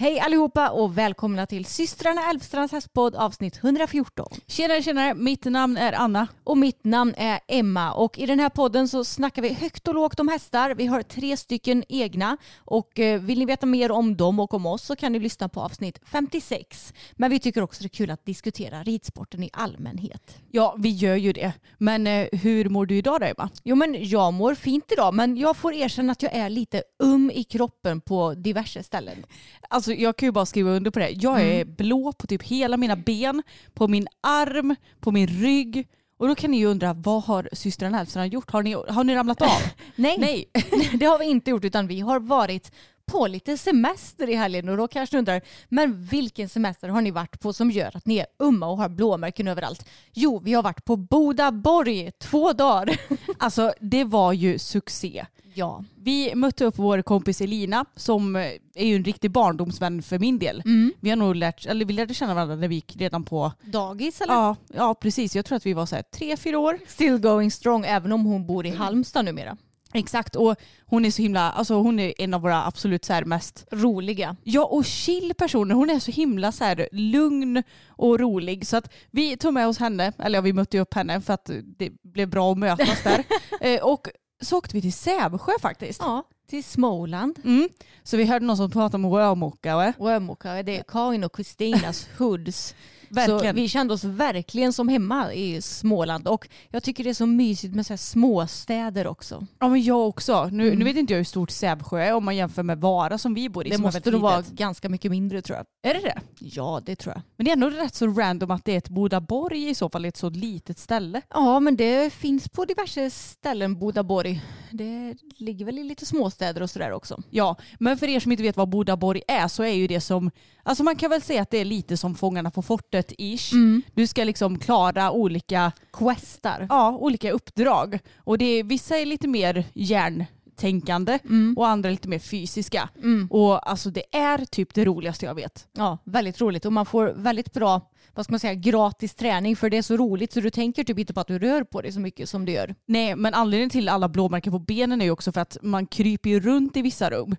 Hej allihopa och välkomna till systrarna Elfstrands hästpodd avsnitt 114. Tjenare, tjenare. Mitt namn är Anna. Och mitt namn är Emma och i den här podden så snackar vi högt och lågt om hästar. Vi har tre stycken egna och eh, vill ni veta mer om dem och om oss så kan ni lyssna på avsnitt 56. Men vi tycker också det är kul att diskutera ridsporten i allmänhet. Ja, vi gör ju det. Men eh, hur mår du idag då Emma? Jo men jag mår fint idag men jag får erkänna att jag är lite um i kroppen på diverse ställen. Alltså jag kan ju bara skriva under på det. Jag är blå på typ hela mina ben, på min arm, på min rygg. Och då kan ni ju undra, vad har systrarna Elfstrand gjort? Har ni, har ni ramlat av? Nej. Nej. det har vi inte gjort utan vi har varit på lite semester i helgen och då kanske ni undrar, men vilken semester har ni varit på som gör att ni är umma och har blåmärken överallt? Jo, vi har varit på Bodaborg två dagar. Alltså det var ju succé. Ja. Vi mötte upp vår kompis Elina som eh, är ju en riktig barndomsvän för min del. Vi har nog lärt, eller vi lärde känna varandra när vi gick redan på, Dagis eller? ja, ja precis, jag tror att vi var så här tre, fyra år. Still going strong även om hon bor i Halmstad numera. Exakt och hon är så himla, alltså hon är en av våra absolut så mest Roliga. Ja och chill personer. Hon är så himla så här lugn och rolig. Så att vi tog med oss henne, eller ja, vi mötte upp henne för att det blev bra att mötas där. eh, och så åkte vi till Sävsjö faktiskt. Ja, till Småland. Mm. Så vi hörde någon som pratade om rörmokare. Och Ömokare, det är Karin och Kristinas hoods. Verkligen. Så vi kände oss verkligen som hemma i Småland och jag tycker det är så mysigt med så här småstäder också. Ja men jag också. Nu, nu vet inte jag hur stort Sävsjö är om man jämför med Vara som vi bor i. Det måste nog vara ganska mycket mindre tror jag. Är det det? Ja, det tror jag. Men det är ändå rätt så random att det är ett Bodaborg i så fall, ett så litet ställe. Ja, men det finns på diverse ställen, Bodaborg. Det ligger väl i lite småstäder och sådär också. Ja, men för er som inte vet vad Bodaborg är så är ju det som, alltså man kan väl säga att det är lite som Fångarna på fortet-ish. Du ska liksom klara olika, Questar. ja, olika uppdrag. Och det är, vissa är lite mer hjärntänkande och andra lite mer fysiska. Och alltså det är typ det roligaste jag vet. Ja, väldigt roligt och man får väldigt bra, vad ska man säga, gratis träning för det är så roligt så du tänker typ inte på att du rör på dig så mycket som du gör. Nej, men anledningen till alla blåmärken på benen är ju också för att man kryper ju runt i vissa rum.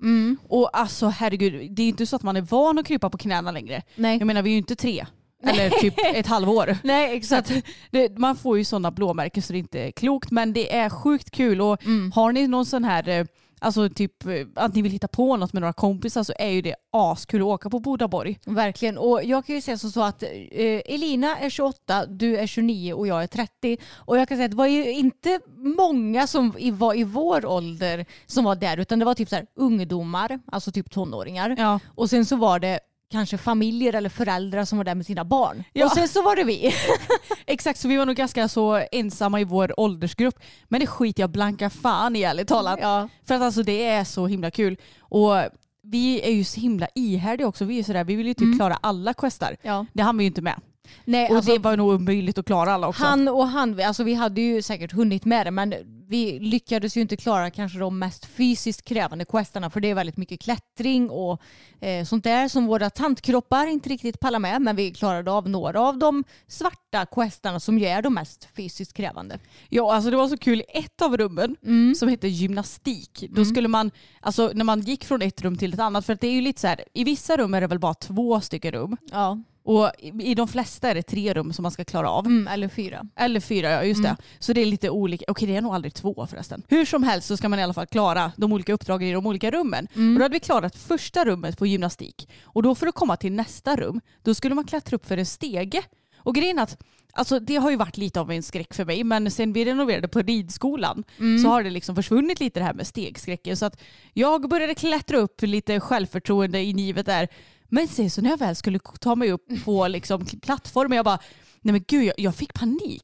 Och alltså herregud, det är inte så att man är van att krypa på knäna längre. Nej. Jag menar vi är ju inte tre. Eller typ ett halvår. Nej, Så att det, man får ju sådana blåmärken så det är inte klokt. Men det är sjukt kul. Och har ni någon sån här, eh, alltså typ eh, att ni vill hitta på något med några kompisar så är ju det askul att åka på Bodaborg. Verkligen. Och jag kan ju säga så, så att eh, Elina är 28, du är 29 och jag är 30. Och jag kan säga att det var ju inte många som var i vår ålder som var där utan det var typ så här ungdomar, alltså typ tonåringar. Ja. Och sen så var det kanske familjer eller föräldrar som var där med sina barn. Ja. Och sen så var det vi. Exakt, så vi var nog ganska så ensamma i vår åldersgrupp. Men det skiter jag blanka fan i ärligt talat. Ja. För att alltså det är så himla kul. Och vi är ju så himla ihärdiga också. Vi är sådär, vi vill ju typ klara alla questar. Ja. Det hann vi ju inte med. Nej, Och alltså, det var nog omöjligt att klara alla också. han och han, alltså vi hade ju säkert hunnit med det men vi lyckades ju inte klara kanske de mest fysiskt krävande questarna för det är väldigt mycket klättring och eh, sånt där som våra tantkroppar inte riktigt pallar med men vi klarade av några av de svarta questarna som ju är de mest fysiskt krävande. Ja, alltså det var så kul i ett av rummen som hette gymnastik. Då skulle man, alltså när man gick från ett rum till ett annat, för att det är ju lite så här, i vissa rum är det väl bara två stycken rum. Ja. Och i de flesta är det tre rum som man ska klara av. Mm, eller fyra. Eller fyra, ja just det. Så det är lite olika. Okej det är nog aldrig två förresten. Hur som helst så ska man i alla fall klara de olika uppdragen i de olika rummen. Och då hade vi klarat första rummet på gymnastik. Och då för att komma till nästa rum, då skulle man klättra upp för en stege. Och grejen är att Alltså det har ju varit lite av en skräck för mig men sen vi renoverade på ridskolan så har det liksom försvunnit lite det här med stegskräcken. Så att jag började klättra upp lite självförtroende i livet där. Men sen så när jag väl skulle ta mig upp på liksom plattformen jag bara Nej men gud jag, jag fick panik.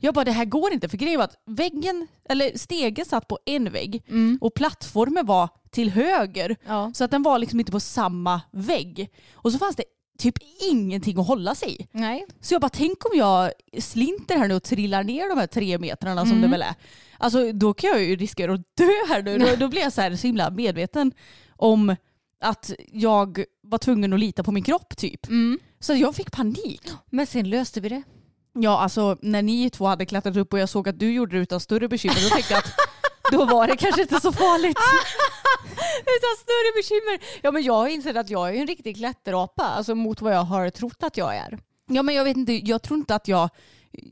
Jag bara det här går inte för grejen var att väggen, eller stegen satt på en vägg och plattformen var till höger. Ja. Så att den var liksom inte på samma vägg. Och så fanns det typ ingenting att hålla sig i. Nej. Så jag bara, tänk om jag slinter här nu och trillar ner de här tre metrarna som det väl är. Alltså då kan jag ju riskera att dö här nu. Då, då blir jag så, här så himla medveten om att jag var tvungen att lita på min kropp typ. Så jag fick panik. Men sen löste vi det. Ja alltså när ni två hade klättrat upp och jag såg att du gjorde det utan större bekymmer då tänkte jag att då var det kanske inte så farligt. Utan större bekymmer. Ja men jag har insett att jag är en riktig klätterapa. Alltså mot vad jag har trott att jag är. Ja men jag vet inte, jag tror inte att jag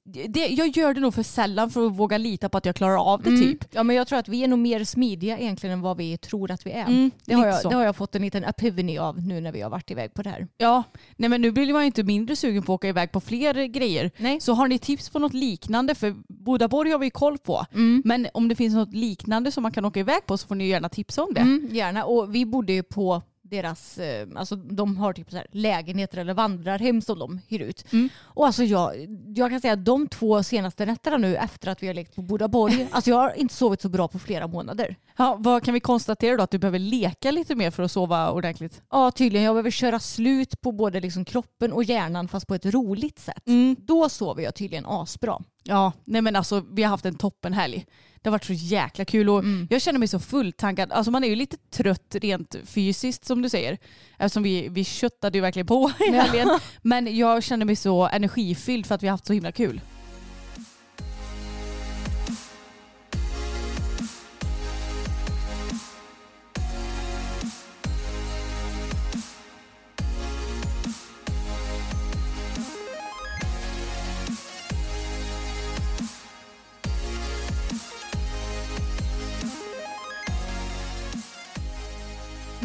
det, jag gör det nog för sällan för att våga lita på att jag klarar av det typ. Ja men jag tror att vi är nog mer smidiga egentligen än vad vi tror att vi är. Mm, det, har jag, det har jag fått en liten epiphany av nu när vi har varit iväg på det här. Ja, nej men nu blir man ju inte mindre sugen på att åka iväg på fler grejer. Nej. Så har ni tips på något liknande, för Bodaborg har vi koll på. Men om det finns något liknande som man kan åka iväg på så får ni gärna tipsa om det. Mm, gärna. Och vi bodde ju på deras, eh, alltså de har typ så här lägenheter eller vandrarhem som de hyr ut. Och alltså jag, jag kan säga att de två senaste nätterna nu efter att vi har lekt på Bodaborg, alltså jag har inte sovit så bra på flera månader. Ja, vad kan vi konstatera då? Att du behöver leka lite mer för att sova ordentligt? Ja tydligen, jag behöver köra slut på både liksom kroppen och hjärnan fast på ett roligt sätt. Då sover jag tydligen asbra. Ja, nej men alltså vi har haft en toppenhelg. Det har varit så jäkla kul och jag känner mig så fulltankad. Alltså man är ju lite trött rent fysiskt som du säger. Eftersom vi, vi köttade ju verkligen på i helgen. Men jag känner mig så energifylld för att vi har haft så himla kul.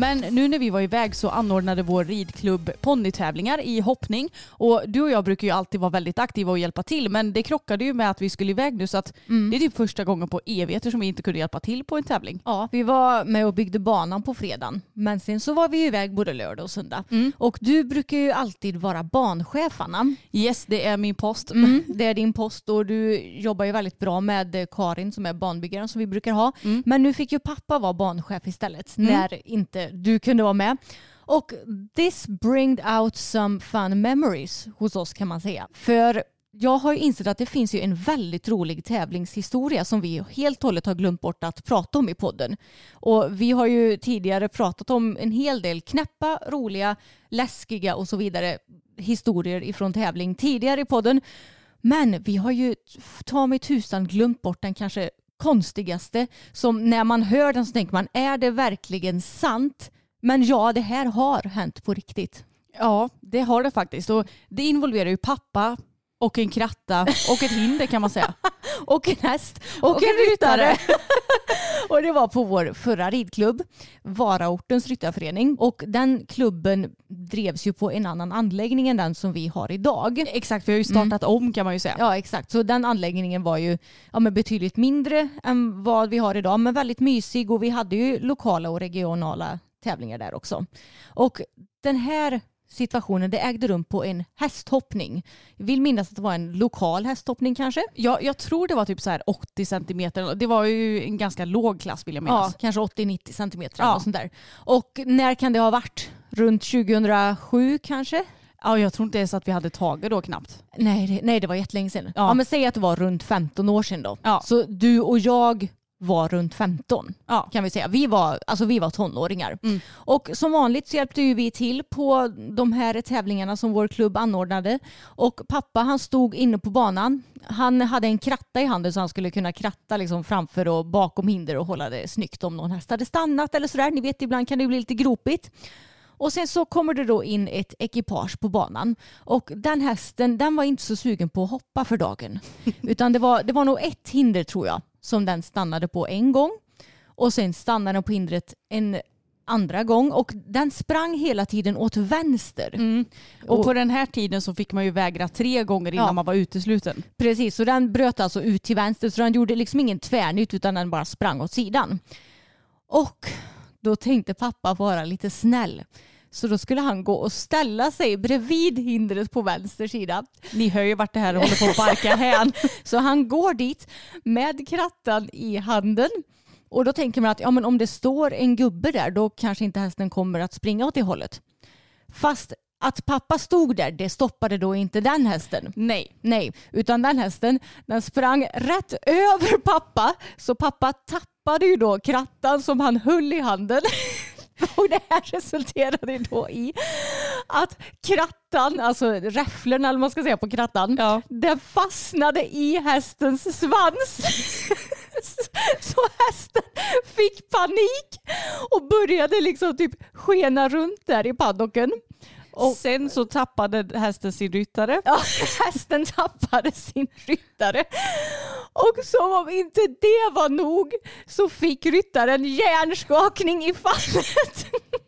Men nu när vi var iväg så anordnade vår ridklubb ponnytävlingar i hoppning. Och du och jag brukar ju alltid vara väldigt aktiva och hjälpa till. Men det krockade ju med att vi skulle iväg nu så att det är typ första gången på evigheter som vi inte kunde hjälpa till på en tävling. Ja, vi var med och byggde banan på fredagen. Men sen så var vi iväg både lördag och söndag. Och du brukar ju alltid vara banchef Anna. Yes, det är min post. Mm, det är din post och du jobbar ju väldigt bra med Karin som är banbyggaren som vi brukar ha. Men nu fick ju pappa vara banchef istället när inte du kunde vara med. Och this bringed out some fun memories hos oss kan man säga. För jag har ju insett att det finns ju en väldigt rolig tävlingshistoria som vi helt och hållet har glömt bort att prata om i podden. Och vi har ju tidigare pratat om en hel del knäppa, roliga, läskiga och så vidare historier ifrån tävling tidigare i podden. Men vi har ju ta mig tusan glömt bort den kanske konstigaste som när man hör den så tänker man är det verkligen sant? Men ja, det här har hänt på riktigt. Ja, det har det faktiskt. Och det involverar ju pappa och en kratta och ett hinder kan man säga. Och en häst och, en ryttare. och det var på vår förra ridklubb, Varaortens ryttarförening. Och den klubben drevs ju på en annan anläggning än den som vi har idag. Exakt, vi har ju startat om kan man ju säga. Ja exakt, så den anläggningen var ju ja, men betydligt mindre än vad vi har idag men väldigt mysig och vi hade ju lokala och regionala tävlingar där också. Och den här situationen det ägde rum på en hästhoppning. Jag vill minnas att det var en lokal hästhoppning kanske. Ja, jag tror det var typ så här 80 centimeter. Det var ju en ganska låg klass vill jag Ja, minnas. kanske 80-90 centimeter Ja. eller sånt där. Och när kan det ha varit? Runt 2007 kanske? Ja, jag tror inte ens att vi hade tagit då knappt. Nej, det, nej, det var jättelänge sedan. Ja. Ja. men säg att det var runt 15 år sedan då. Ja. Så du och jag var runt 15 Ja. kan vi säga. Vi var, alltså vi var tonåringar. Mm. Och som vanligt så hjälpte ju vi till på de här tävlingarna som vår klubb anordnade. Och pappa han stod inne på banan. Han hade en kratta i handen så han skulle kunna kratta liksom framför och bakom hinder och hålla det snyggt om någon häst hade stannat eller sådär. Ni vet ibland kan det bli lite gropigt. Och sen så kommer det då in ett ekipage på banan och den hästen den var inte så sugen på att hoppa för dagen. Utan det var, det var nog ett hinder tror jag som den stannade på en gång och sen stannade den på hindret en andra gång och den sprang hela tiden åt vänster. Mm. Och, Och- på den här tiden så fick man ju vägra tre gånger innan Ja. man var utesluten. Precis, så den bröt alltså ut till vänster så den gjorde liksom ingen tvärnit utan den bara sprang åt sidan. Och då tänkte pappa vara lite snäll. Så då skulle han gå och ställa sig bredvid hindret på vänster sida. Ni hör ju vart det här håller på att barka hän. Så han går dit med krattan i handen. Och då tänker man att ja, men om det står en gubbe där då kanske inte hästen kommer att springa åt det hållet. Fast att pappa stod där det stoppade då inte den hästen. Nej. Nej, utan den hästen den sprang rätt över pappa så pappa tappade ju då krattan som han höll i handen. Och det här resulterade då i att krattan, alltså räfflorna eller man ska säga på krattan, Ja. den fastnade i hästens svans. Så hästen fick panik och började liksom typ skena runt där i paddocken. Och sen så tappade hästen sin ryttare. Ja, hästen tappade sin ryttare. Och som om inte det var nog så fick ryttaren hjärnskakning i fallet.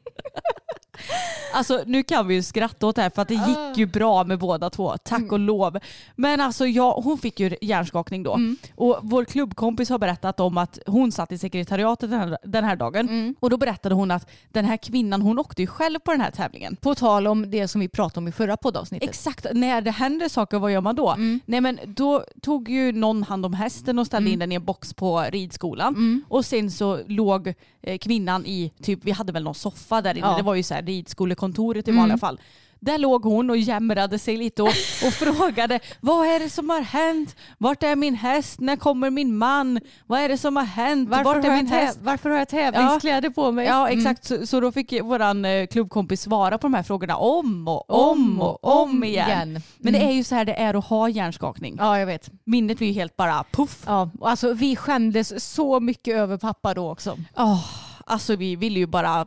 Alltså nu kan vi ju skratta åt det här för att det gick ju bra med båda två, tack och lov. Men alltså ja, hon fick ju hjärnskakning då. Och vår klubbkompis har berättat om att hon satt i sekretariatet den här, den här dagen. Och då berättade hon att den här kvinnan hon åkte ju själv på den här tävlingen. På tal om det som vi pratade om i förra poddavsnittet. Exakt, när det händer saker vad gör man då? Nej men då tog ju någon hand om hästen och ställde in den i en box på ridskolan. Och sen så låg eh, kvinnan i, typ vi hade väl någon soffa där inne, Ja. det var ju så här ridskolekontoret i vanliga fall. Där låg hon och jämrade sig lite och, och frågade vad är det som har hänt? Vart är min häst? När kommer min man? Vad är det som har hänt? varför, Vart har är jag min häst? täv- varför har jag tävlingskläder på mig? Ja Mm. exakt, så, så då fick våran eh, klubbkompis svara på de här frågorna om och om och om igen. Men det är ju så här det är att ha hjärnskakning. Ja, jag vet. Minnet blir ju helt bara puff. Ja, och alltså, vi skämdes så mycket över pappa då också. Oh, alltså vi ville ju bara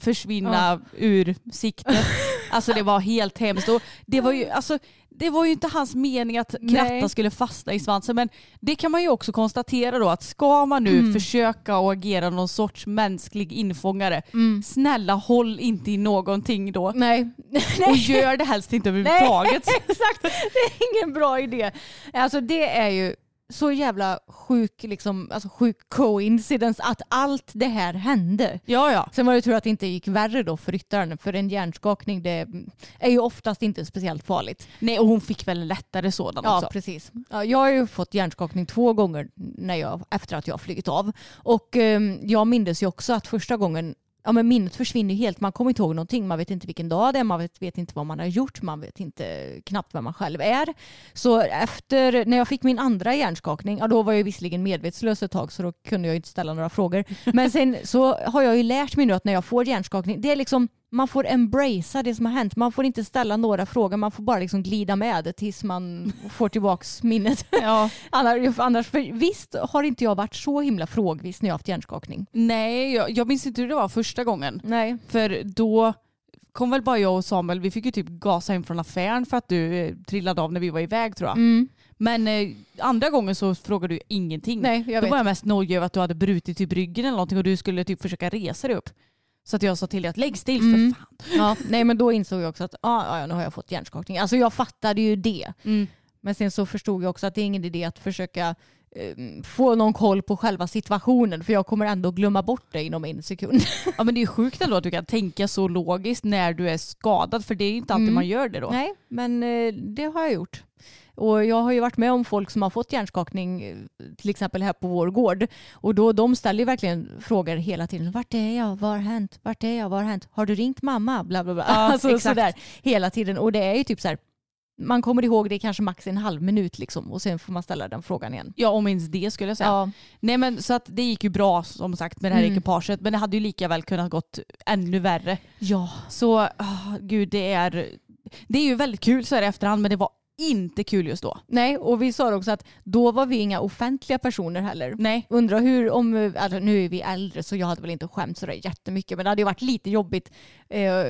försvinna ur sikte. Alltså det var helt hemskt. Och det, var ju, alltså, det var ju inte hans mening att Nej. krattan skulle fastna i svansen. Men det kan man ju också konstatera då att ska man nu försöka och agera någon sorts mänsklig infångare, snälla håll inte i någonting då. Nej. Och gör det helst inte överhuvudtaget. Nej, exakt. Det är ingen bra idé. Alltså det är ju så jävla sjuk, liksom, alltså sjuk coincidence att allt det här hände. Ja, ja. Sen var det tur att det inte gick värre då för ryttaren. För en hjärnskakning det är ju oftast inte speciellt farligt. Nej, och hon fick väl en lättare sådan Ja, också. precis. Ja, jag har ju fått hjärnskakning två gånger när jag, efter att jag flugit av. Och eh, jag minns ju också att första gången Ja, men minnet försvinner helt. Man kommer inte ihåg någonting. Man vet inte vilken dag det är. Man vet, vet inte vad man har gjort. Man vet inte knappt vem man själv är. Så efter, när jag fick min andra hjärnskakning, ja, då var jag visserligen medvetslös ett tag så då kunde jag inte ställa några frågor. Men sen så har jag ju lärt mig nu att när jag får hjärnskakning, det är liksom man får embracea det som har hänt. Man får inte ställa några frågor. Man får bara liksom glida med tills man får tillbaks minnet. Ja. Annars, annars för visst har inte jag varit så himla frågvis när jag haft hjärnskakning. Nej, jag, jag minns inte hur det var första gången. Nej. För då kom väl bara jag och Samuel, vi fick ju typ gasa hem från affären för att du eh, trillade av när vi var iväg tror jag. Mm. Men eh, andra gången så frågade du ingenting. Nej, jag då vet. var jag mest nojig över att du hade brutit typ ryggen eller någonting och du skulle typ försöka resa dig upp. Så att jag sa till dig att lägg still för Mm. fan. Ja, nej men då insåg jag också att ah, ja, nu har jag fått hjärnskakning. Alltså jag fattade ju det. Mm. Men sen så förstod jag också att det är ingen idé att försöka eh, få någon koll på själva situationen för jag kommer ändå glömma bort det inom en sekund. Ja men det är ju sjukt ändå att du kan tänka så logiskt när du är skadad för det är inte alltid Mm. man gör det då. Nej, men eh, det har jag gjort. Och jag har ju varit med om folk som har fått hjärnskakning, eh, till exempel här på vår gård. Och då, de ställer ju verkligen frågor hela tiden. Vart är jag? Vad har hänt? Vart är jag? Vad har hänt? Har du ringt mamma? Bla, bla, bla. Ja, alltså, exakt. sådär, hela tiden. Och det är ju typ så här, man kommer ihåg det kanske max en halv minut liksom, och sen får man ställa den frågan igen. Ja om ens det skulle jag säga. Ja, Nej men så att det gick ju bra som sagt med det här Mm. ekipaget men det hade ju lika väl kunnat gått ännu värre. ja. Så ah, gud det är, det är ju väldigt kul så här i efterhand men det var inte kul just då. Nej, och vi sa också att då var vi inga offentliga personer heller. Nej. Undrar hur, om, alltså nu är vi äldre så jag hade väl inte skämt sådär jättemycket men det hade ju varit lite jobbigt eh,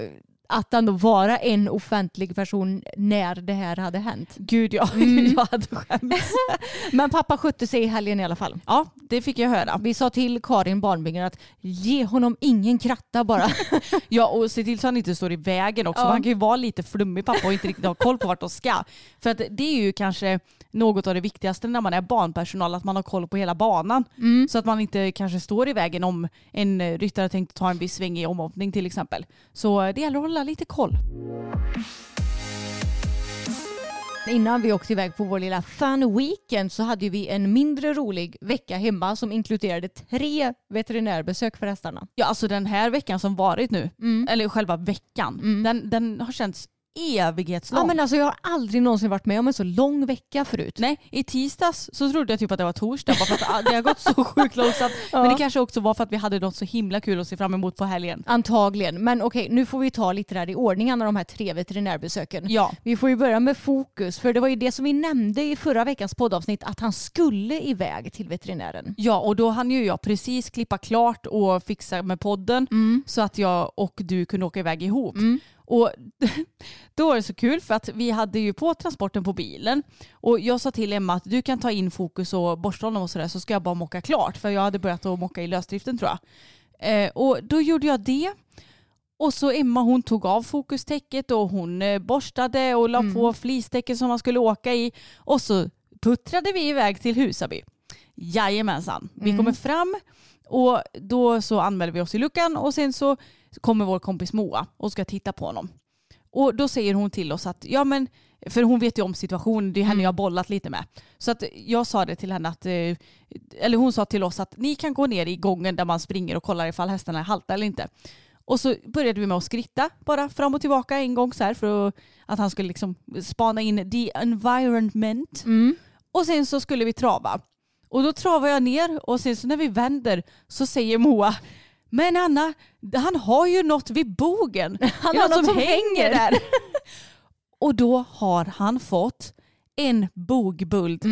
att ändå vara en offentlig person när det här hade hänt. Gud ja, Mm. jag hade skämts. Men pappa skötte sig i helgen i alla fall. Ja, det fick jag höra. Vi sa till Karin barnbyggaren att ge honom ingen kratta bara. Ja, och se till så han inte står i vägen också. Ja. Han kan ju vara lite flummig pappa och inte riktigt ha koll på vart de ska. För att det är ju kanske något av det viktigaste när man är barnpersonal, att man har koll på hela banan. Så att man inte kanske står i vägen om en ryttare tänkte ta en viss sväng i omhoppning till exempel. Så det gäller att hålla lite koll. Innan vi åkte iväg på vår lilla fun weekend så hade vi en mindre rolig vecka hemma som inkluderade tre veterinärbesök för hästarna. Ja, alltså den här veckan som varit nu, eller själva veckan, den, den har känts evighetslång. Ja, men alltså, jag har aldrig någonsin varit med om en så lång vecka förut. Nej, i tisdags så trodde jag typ att det var torsdag bara för att det har gått så sjukt långsamt. Men det kanske också var för att vi hade något så himla kul att se fram emot på helgen. Antagligen. Men okej, nu får vi ta lite där i ordning alla de här tre veterinärbesöken. Ja. Vi får ju börja med fokus, för det var ju det som vi nämnde i förra veckans poddavsnitt, att han skulle iväg till veterinären. Ja, och då hann ju jag precis klippa klart och fixa med podden så att jag och du kunde åka iväg ihop. Och då var det så kul för att vi hade ju på transporten på bilen och jag sa till Emma att du kan ta in fokus och borsta honom och sådär så ska jag bara mocka klart för jag hade börjat att mocka i lösdriften tror jag. Eh, och då gjorde jag det och så Emma hon tog av fokustäcket och hon eh, borstade och la på flistäcket som man skulle åka i och så puttrade vi iväg till Husaby. Jajamensan. Vi kommer fram och då så anmäler vi oss i luckan och sen så kommer vår kompis Moa och ska titta på honom. Och då säger hon till oss att, ja men, för hon vet ju om situationen, det är henne jag har bollat lite med. Så att jag sa det till henne att, eh, eller hon sa till oss att ni kan gå ner i gången där man springer och kollar ifall hästarna är halta eller inte. Och så började vi med att skritta bara fram och tillbaka en gång så här för att, han skulle liksom spana in the environment. Och sen så skulle vi trava. Och då travar jag ner och sen så när vi vänder så säger Moa men Anna, han har ju något vid bogen. Han har något något som som hänger där. och då har han fått en bogbuld.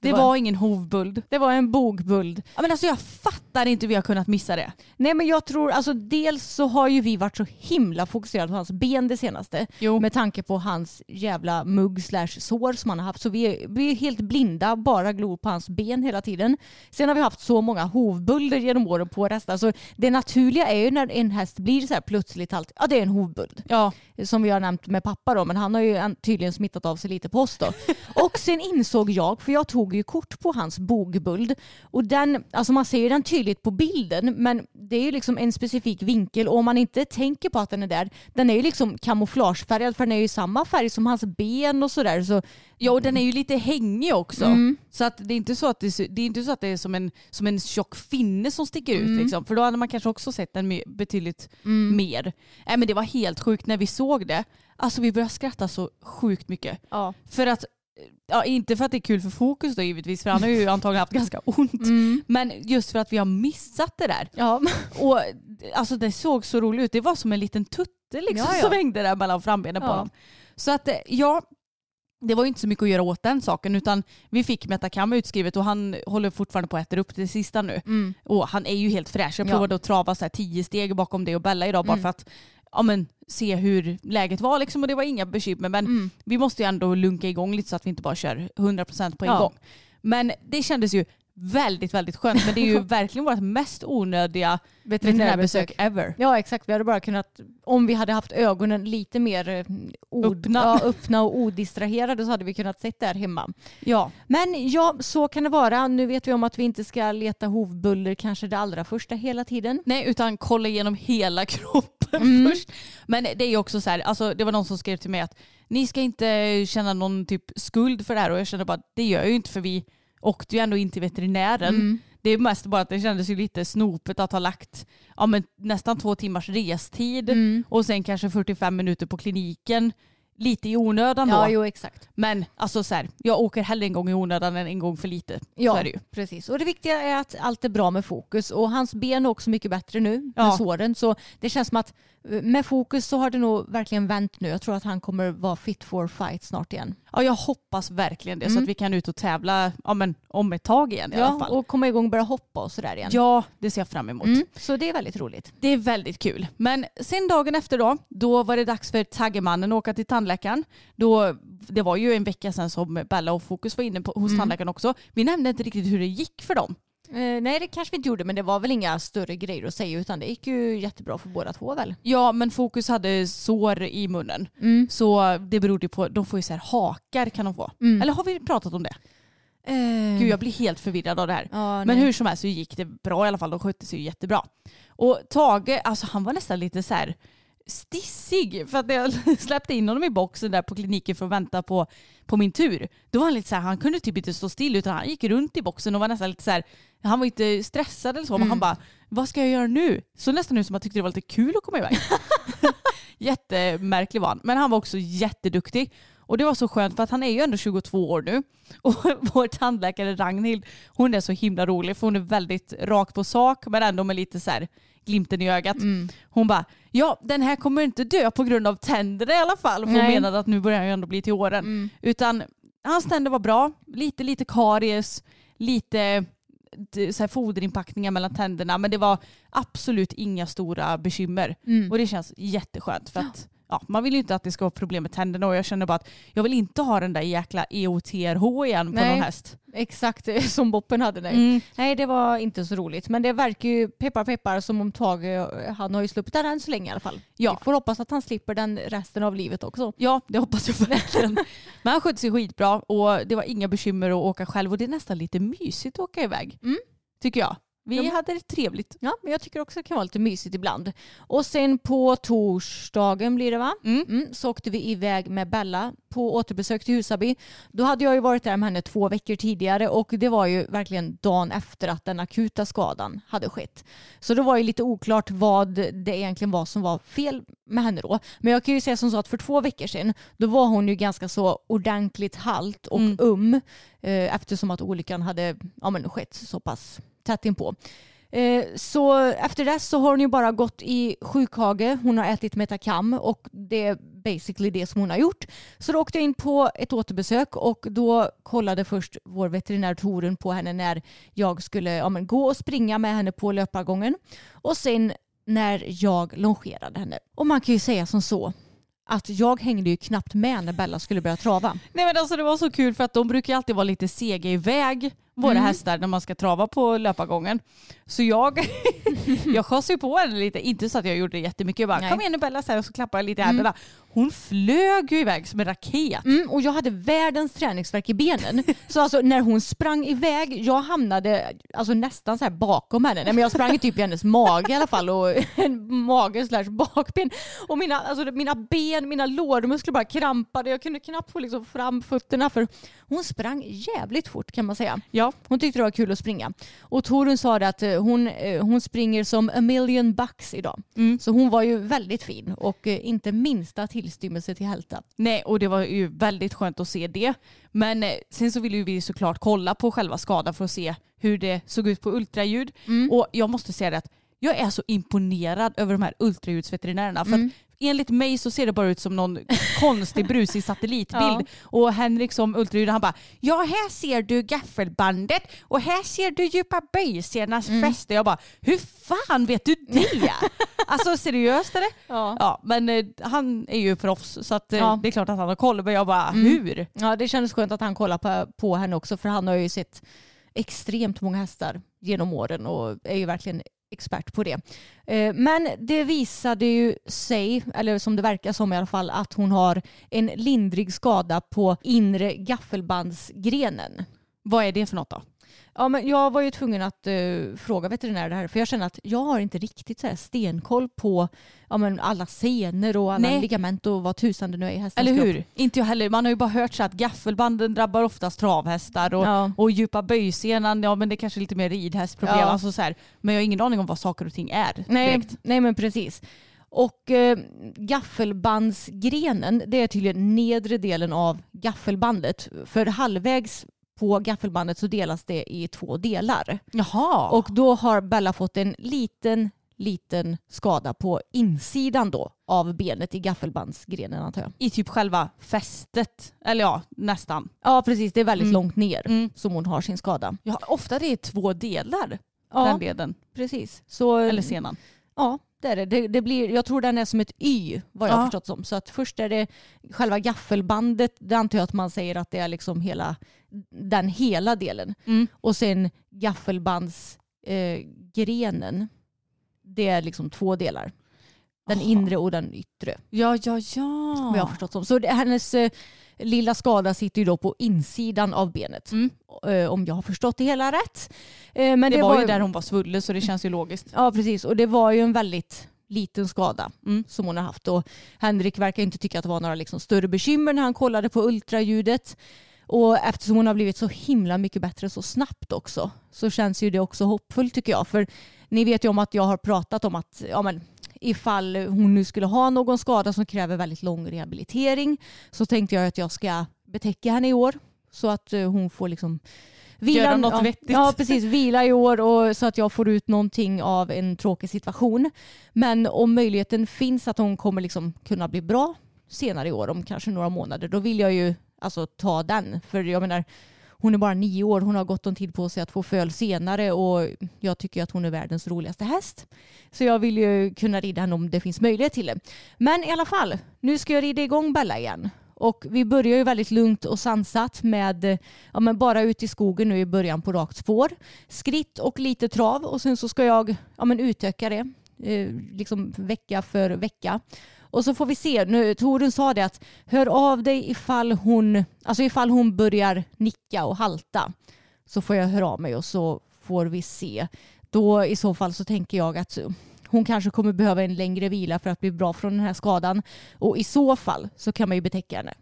Det, det var... var- ingen hovbuld. Det var en bogbuld. Ja, men alltså jag fattar inte hur vi har kunnat missa det. Nej men jag tror, alltså dels så har ju vi varit så himla fokuserade på hans ben det senaste. Jo. Med tanke på hans jävla mugg slash sår som han har haft. Så vi är, vi är helt blinda, bara glor på hans ben hela tiden. Sen har vi haft så många hovbulder genom åren på hästar. Så det naturliga är ju när en häst blir så här plötsligt halt, ja det är en hovbuld. Ja. Som vi har nämnt med pappa då, men han har ju en- tydligen smittat av sig lite på oss då. Och sen insåg jag, för jag tog ju kort på hans bogbuld och den, alltså man ser ju den tydligt på bilden men det är ju liksom en specifik vinkel och om man inte tänker på att den är där, den är ju liksom kamouflagefärgad för den är ju samma färg som hans ben och sådär. Så, Ja och den är ju lite hängig också. Mm. Så att det är inte så att det, det är inte så att det är som en, som en tjock finne som sticker ut. Mm. Liksom. För då hade man kanske också sett den betydligt mer. Nej, men det var helt sjukt när vi såg det. Alltså vi började skratta så sjukt mycket. ja. För att, ja, inte för att det är kul för Fokus då givetvis, för han har ju antagligen haft ganska ont. Men just för att vi har missat det där. Ja. Och alltså det såg så roligt ut. Det var som en liten tutte liksom Ja, ja. som hängde där mellan frambenen på Ja. honom. Så att eh, ja, det var ju inte så mycket att göra åt den saken utan vi fick Metacam utskrivet och han håller fortfarande på att äta upp det sista nu. Och han är ju helt fräsch. Jag Ja. provade att trava så här tio steg bakom det och Bella idag bara för att ja, men, se hur läget var liksom, och det var inga bekymmer. Men vi måste ju ändå lunka igång lite så att vi inte bara kör 100% på en Ja. gång. Men det kändes ju väldigt, väldigt skönt. Men det är ju verkligen vårt mest onödiga veterinärbesök ever. Ja exakt, vi hade bara kunnat, om vi hade haft ögonen lite mer eh, od, Öppna. Ja, öppna och odistraherade så hade vi kunnat sitta där hemma. Ja, Men ja, så kan det vara. Nu vet vi om att vi inte ska leta hovbuller kanske det allra första hela tiden. nej utan kolla igenom hela kroppen först. Men det är ju också så här, alltså, det var någon som skrev till mig att ni ska inte känna någon typ skuld för det här och jag kände bara det gör jag ju inte för vi åkte ju ändå in till veterinären. Det är mest bara att det kändes ju lite snopet att ha lagt ja, men nästan två timmars restid och sen kanske 45 minuter på kliniken. Lite i onödan då. Ja, jo exakt. Men alltså så här, jag åker hellre en gång i onödan än en gång för lite. Ja, Så är det ju. precis. Och det viktiga är att allt är bra med fokus. Och hans ben är också mycket bättre nu Ja. med såren. Så det känns som att eh, med fokus så har det nog verkligen vänt nu. Jag tror att han kommer vara fit for fight snart igen. Ja, jag hoppas verkligen det så Mm. att vi kan ut och tävla ja, men, om ett tag igen i alla fall. och komma igång och börja hoppa och sådär igen. Ja, det ser jag fram emot. Mm, så det är väldigt roligt. Det är väldigt kul. Men sen dagen efter då, då var det dags för taggemannen att åka till tandläkaren. Då, det var ju en vecka sedan som Bella och Fokus var inne på, hos Mm. tandläkaren också. Vi nämnde inte riktigt hur det gick för dem. Eh, nej det kanske vi inte gjorde men det var väl inga större grejer att säga utan det gick ju jättebra för båda två väl. Ja, men Fokus hade sår i munnen. Mm. Så det berodde på, de får ju så här hakar kan de få. Mm. Eller har vi pratat om det? Eh, Gud jag blir helt förvirrad av det här. ja, Men hur som helst så gick det bra i alla fall. De skötte sig jättebra. Och Tage, alltså han var nästan lite så här stissig. För att jag släppte in honom i boxen där på kliniken för att vänta på, på min tur. Då var han lite så här, han kunde typ inte stå still utan han gick runt i boxen och var nästan lite så här, han var inte stressad eller så men Mm. han bara, vad ska jag göra nu? Så nästan ut som han tyckte det var lite kul att komma iväg. Jättemärklig var han. Men han var också jätteduktig. Och det var så skönt för att han är ju ändå 22 år nu. Och vår tandläkare Ragnhild, hon är så himla rolig för hon är väldigt rak på sak men ändå med lite så här glimten i ögat. Mm. Hon bara, ja den här kommer inte dö på grund av tänderna i alla fall. För hon Nej. menade att nu börjar han ju ändå bli till åren. Mm. Utan hans tänder var bra, lite lite karies, lite så här foderinpackningar mellan tänderna men det var absolut inga stora bekymmer. Mm. Och det känns jätteskönt för att ja, man vill ju inte att det ska vara problem med tänderna och jag känner bara att jag vill inte ha den där jäkla EOTRH igen på Nej. någon häst. Exakt som Boppen hade nej. Mm. Nej det var inte så roligt men det verkar ju peppar peppar som om Tage, eh, han har ju sluppit den än så länge i alla fall. Ja. Vi får hoppas att han slipper den resten av livet också. Ja, det hoppas jag verkligen. Men han skötte sig skitbra och det var inga bekymmer att åka själv och det är nästan lite mysigt att åka iväg. Mm. Tycker jag. Vi Ja, hade det trevligt. Ja, men jag tycker också det kan vara lite mysigt ibland. Och sen på torsdagen blir det va? Mm. Mm, så åkte vi iväg med Bella på återbesök till Husaby. Då hade jag ju varit där med henne två veckor tidigare och det var ju verkligen dagen efter att den akuta skadan hade skett. Så det var ju lite oklart vad det egentligen var som var fel med henne då. Men jag kan ju säga som så att för två veckor sedan då var hon ju ganska så ordentligt halt och Mm. um eh, eftersom att olyckan hade ja, men, skett så pass tätt inpå. Eh, Så efter det så har hon ju bara gått i sjukhage. Hon har ätit Metacam och det är basically det som hon har gjort. Så då åkte jag in på ett återbesök och då kollade först vår veterinär Torun på henne när jag skulle ja, men, gå och springa med henne på löpargången. Och sen när jag longerade henne. Och man kan ju säga som så att jag hängde ju knappt med när Bella skulle börja trava. Nej men alltså det var så kul för att de brukar ju alltid vara lite sega iväg våra Mm. hästar när man ska trava på löpargången. Så jag, jag skjutsade ju på henne lite, inte så att jag gjorde det jättemycket. Jag bara Nej. kom igen nu Bella så här, och så klappade jag lite i Mm. Hon flög ju iväg som en raket. Mm, och jag hade världens träningsverk i benen. Så alltså när hon sprang iväg, jag hamnade alltså, nästan så här bakom henne. Nej, men jag sprang typ i hennes mage i alla fall och en mage slash bakben. Och mina, alltså, mina ben, mina lårmuskler bara krampade. Jag kunde knappt få liksom, fram fötterna för hon sprang jävligt fort kan man säga. Ja. Hon tyckte det var kul att springa. Och Torun sa det att eh, hon, eh, hon springer som a million bucks idag. Mm. Så hon var ju väldigt fin och eh, inte minsta tillstymmelse till hälta. Nej, och det var ju väldigt skönt att se det. Men eh, sen så ville ju vi såklart kolla på själva skadan för att se hur det såg ut på ultraljud. Mm. Och jag måste säga det att jag är så imponerad över de här ultraljudsveterinärerna. För Mm. Enligt mig så ser det bara ut som någon konstig brusig satellitbild. Ja. Och Henrik som ultraljud han bara ja här ser du gaffelbandet och här ser du djupa böjsenas Mm. fäste. Jag bara hur fan vet du det? alltså seriöst det? Ja. Ja men eh, han är ju proffs så att, eh, Ja. det är klart att han har koll. Men jag bara Mm. hur? Ja, det kändes skönt att han kollade på, på henne också för han har ju sett extremt många hästar genom åren och är ju verkligen expert på det. Eh, men det visade ju sig, eller som det verkar som i alla fall, att hon har en lindrig skada på inre gaffelbandsgrenen. Vad är det för något då? Ja, men jag var ju tvungen att eh, fråga veterinär det här för jag känner att jag har inte riktigt så här stenkoll på ja, men alla senor och alla Nej. ligament och vad tusan det nu är i hästens Eller kropp. hur? Inte jag heller. Man har ju bara hört så att gaffelbanden drabbar oftast travhästar och, Ja. och djupa böjsenan, ja men det är kanske lite mer ridhästproblem. Ja. Alltså så här. Men jag har ingen aning om vad saker och ting är Nej, direkt. nej men precis. Och eh, gaffelbandsgrenen, det är tydligen nedre delen av gaffelbandet. För halvvägs på gaffelbandet så delas det i två delar. Jaha. Och då har Bella fått en liten, liten skada på insidan då av benet i gaffelbandsgrenen antar jag. I typ själva fästet. Eller ja, nästan. Ja precis, det är väldigt Mm. långt ner Mm. som hon har sin skada. Ja, ofta det är två delar, Ja, den leden. precis. Så, Eller senan. Ja, det är det. det, det blir, jag tror den är som ett Y vad jag har Ja. förstått som. Så att först är det själva gaffelbandet, det antar jag att man säger att det är liksom hela, den hela delen. Mm. Och sen gaffelbandsgrenen, eh, det är liksom två delar. Den Aha. inre och den yttre. Ja, ja, ja. Vad jag har förstått som. Så det, hennes eh, lilla skada sitter ju då på insidan av benet. Mm. Eh, om jag har förstått det hela rätt. Eh, men det, var ju där hon var svullen så det känns ju logiskt. Ja precis och det var ju en väldigt liten skada Mm. som hon har haft. Och Henrik verkar inte tycka att det var några liksom större bekymmer när han kollade på ultraljudet. Och eftersom hon har blivit så himla mycket bättre så snabbt också så känns ju det också hoppfullt tycker jag. För ni vet ju om att jag har pratat om att ja, men, ifall hon nu skulle ha någon skada som kräver väldigt lång rehabilitering så tänkte jag att jag ska betäcka henne i år så att eh, hon får liksom Göra något ja, vettigt. Ja, precis. Vila i år och så att jag får ut någonting av en tråkig situation. Men om möjligheten finns att hon kommer liksom kunna bli bra senare i år, om kanske några månader, då vill jag ju alltså ta den. För jag menar, hon är bara nio år, hon har gott om tid på sig att få föl senare och jag tycker att hon är världens roligaste häst. Så jag vill ju kunna rida henne om det finns möjlighet till det. Men i alla fall, nu ska jag rida igång Bella igen. Och vi börjar ju väldigt lugnt och sansat med ja, men bara ut i skogen nu i början på rakt spår. Skritt och lite trav och sen så ska jag ja, men utöka det eh, liksom vecka för vecka. Och så får vi se. Nu, Torun sa det att hör av dig ifall hon, alltså ifall hon börjar nicka och halta. Så får jag höra av mig och så får vi se. Då i så fall så tänker jag att hon kanske kommer behöva en längre vila för att bli bra från den här skadan. Och i så fall så kan man ju betäcka henne.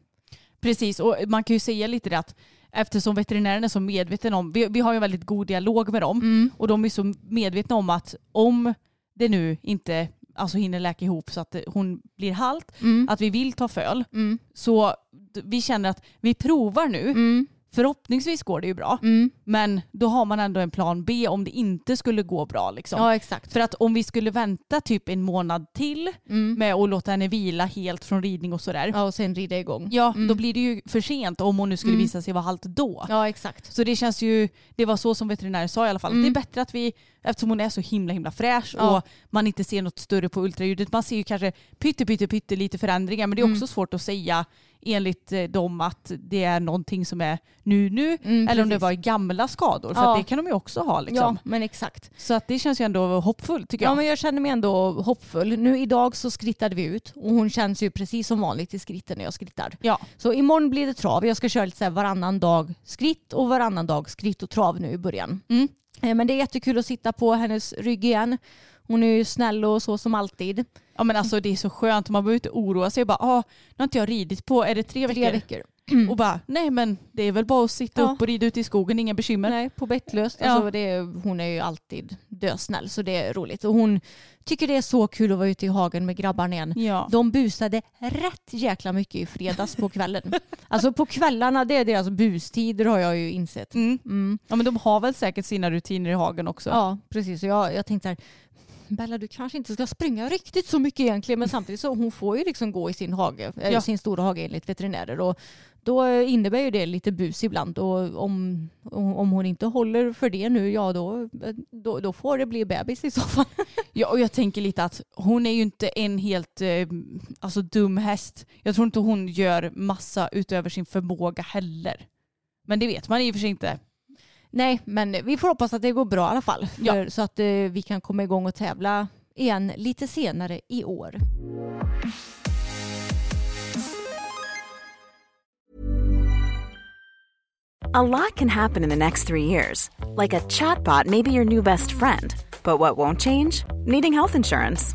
Precis, och man kan ju säga lite det att eftersom veterinären är så medveten om, vi, vi har ju en väldigt god dialog med dem och de är så medvetna om att om det nu inte alltså hinner läka ihop så att hon blir halt, Mm. att vi vill ta föl, Mm. så vi känner att vi provar nu. Mm. Förhoppningsvis går det ju bra, Mm. men då har man ändå en plan B om det inte skulle gå bra. Liksom. Ja exakt. För att om vi skulle vänta typ en månad till Mm. med att låta henne vila helt från ridning och sådär, Ja och sen rida igång. ja Mm. då blir det ju för sent om hon nu skulle Mm. visa sig vara halt då. Ja exakt. Så det känns ju, det var så som veterinären sa i alla fall. Mm. Det är bättre att vi, eftersom hon är så himla himla fräsch Ja. och man inte ser något större på ultraljudet. Man ser ju kanske pytte pytte pytte lite förändringar men det är Mm. också svårt att säga enligt eh, dem att det är någonting som är nu nu Mm, eller om det var gamla skador. För Ja. det kan de ju också ha Ja liksom. men exakt. Så att det känns ju ändå hoppfullt tycker jag. Ja men jag känner mig ändå hoppfull. Nu idag så skrittade vi ut och hon känns ju precis som vanligt i skritten när jag skrittar. Ja. Så imorgon blir det trav. Jag ska köra lite så här varannan dag skritt och varannan dag skritt och trav nu i början. Mm. Eh, Men det är jättekul att sitta på hennes rygg igen. Hon är ju snäll och så som alltid. Ja men alltså det är så skönt, man behöver inte oroa sig. Bara, ah, nu har inte jag ridit på, är det tre veckor? Tre veckor. Och bara, nej men det är väl bara att sitta Ja. upp och rida ute i skogen, inga bekymmer. Nej, på bettlöst. Ja. Alltså det är, hon är ju alltid dösnäll så det är roligt. Och hon tycker det är så kul att vara ute i hagen med grabbarna igen. Ja. De busade rätt jäkla mycket i fredags på kvällen. alltså på kvällarna, det är deras bustider har jag ju insett. Mm. Mm. ja men de har väl säkert sina rutiner i hagen också. Ja, precis. Och jag, jag tänkte så här, Bella du kanske inte ska springa riktigt så mycket egentligen men samtidigt så hon får ju liksom gå i sin hage, eller Ja. sin stora hage enligt veterinärer och då innebär ju det lite bus ibland och om, om hon inte håller för det nu ja då, då, då får det bli bebis i så fall. Ja, och jag tänker lite att hon är ju inte en helt eh, alltså, dum häst. Jag tror inte hon gör massa utöver sin förmåga heller. Men det vet man i och för sig inte. Nej men vi får hoppas att det går bra i alla fall Ja. för, så att eh, vi kan komma igång och tävla igen lite senare i år. A lot can happen in the next three years. Like a chatbot may be your new best friend. But what won't change? Needing health insurance.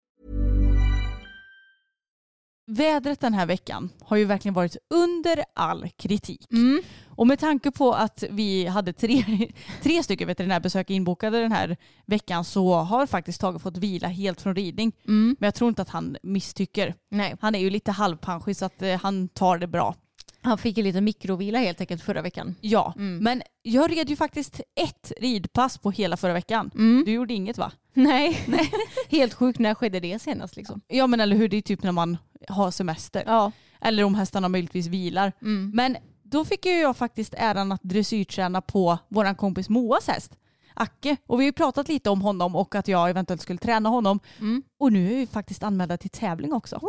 Vädret den här veckan har ju verkligen varit under all kritik. Mm. Och med tanke på att vi hade tre, tre stycken veterinärbesök inbokade den här veckan så har faktiskt Tage fått vila helt från ridning. Mm. Men jag tror inte att han misstycker. Nej, Han är ju lite halvpanschig så att eh, han tar det bra. han fick ju lite mikrovila helt enkelt förra veckan. Ja, Mm. men jag red ju faktiskt ett ridpass på hela förra veckan. Mm. Du gjorde inget va? Nej, nej. helt sjukt. När skedde det senast liksom? Ja men eller hur, det är typ när man har semester. Ja. Eller om hästarna möjligtvis vilar. Mm. Men då fick ju jag faktiskt äran att dressyrträna på våran kompis Moas häst. Acke. Och vi har ju pratat lite om honom och att jag eventuellt skulle träna honom. Mm. Och nu är vi faktiskt anmälda till tävling också.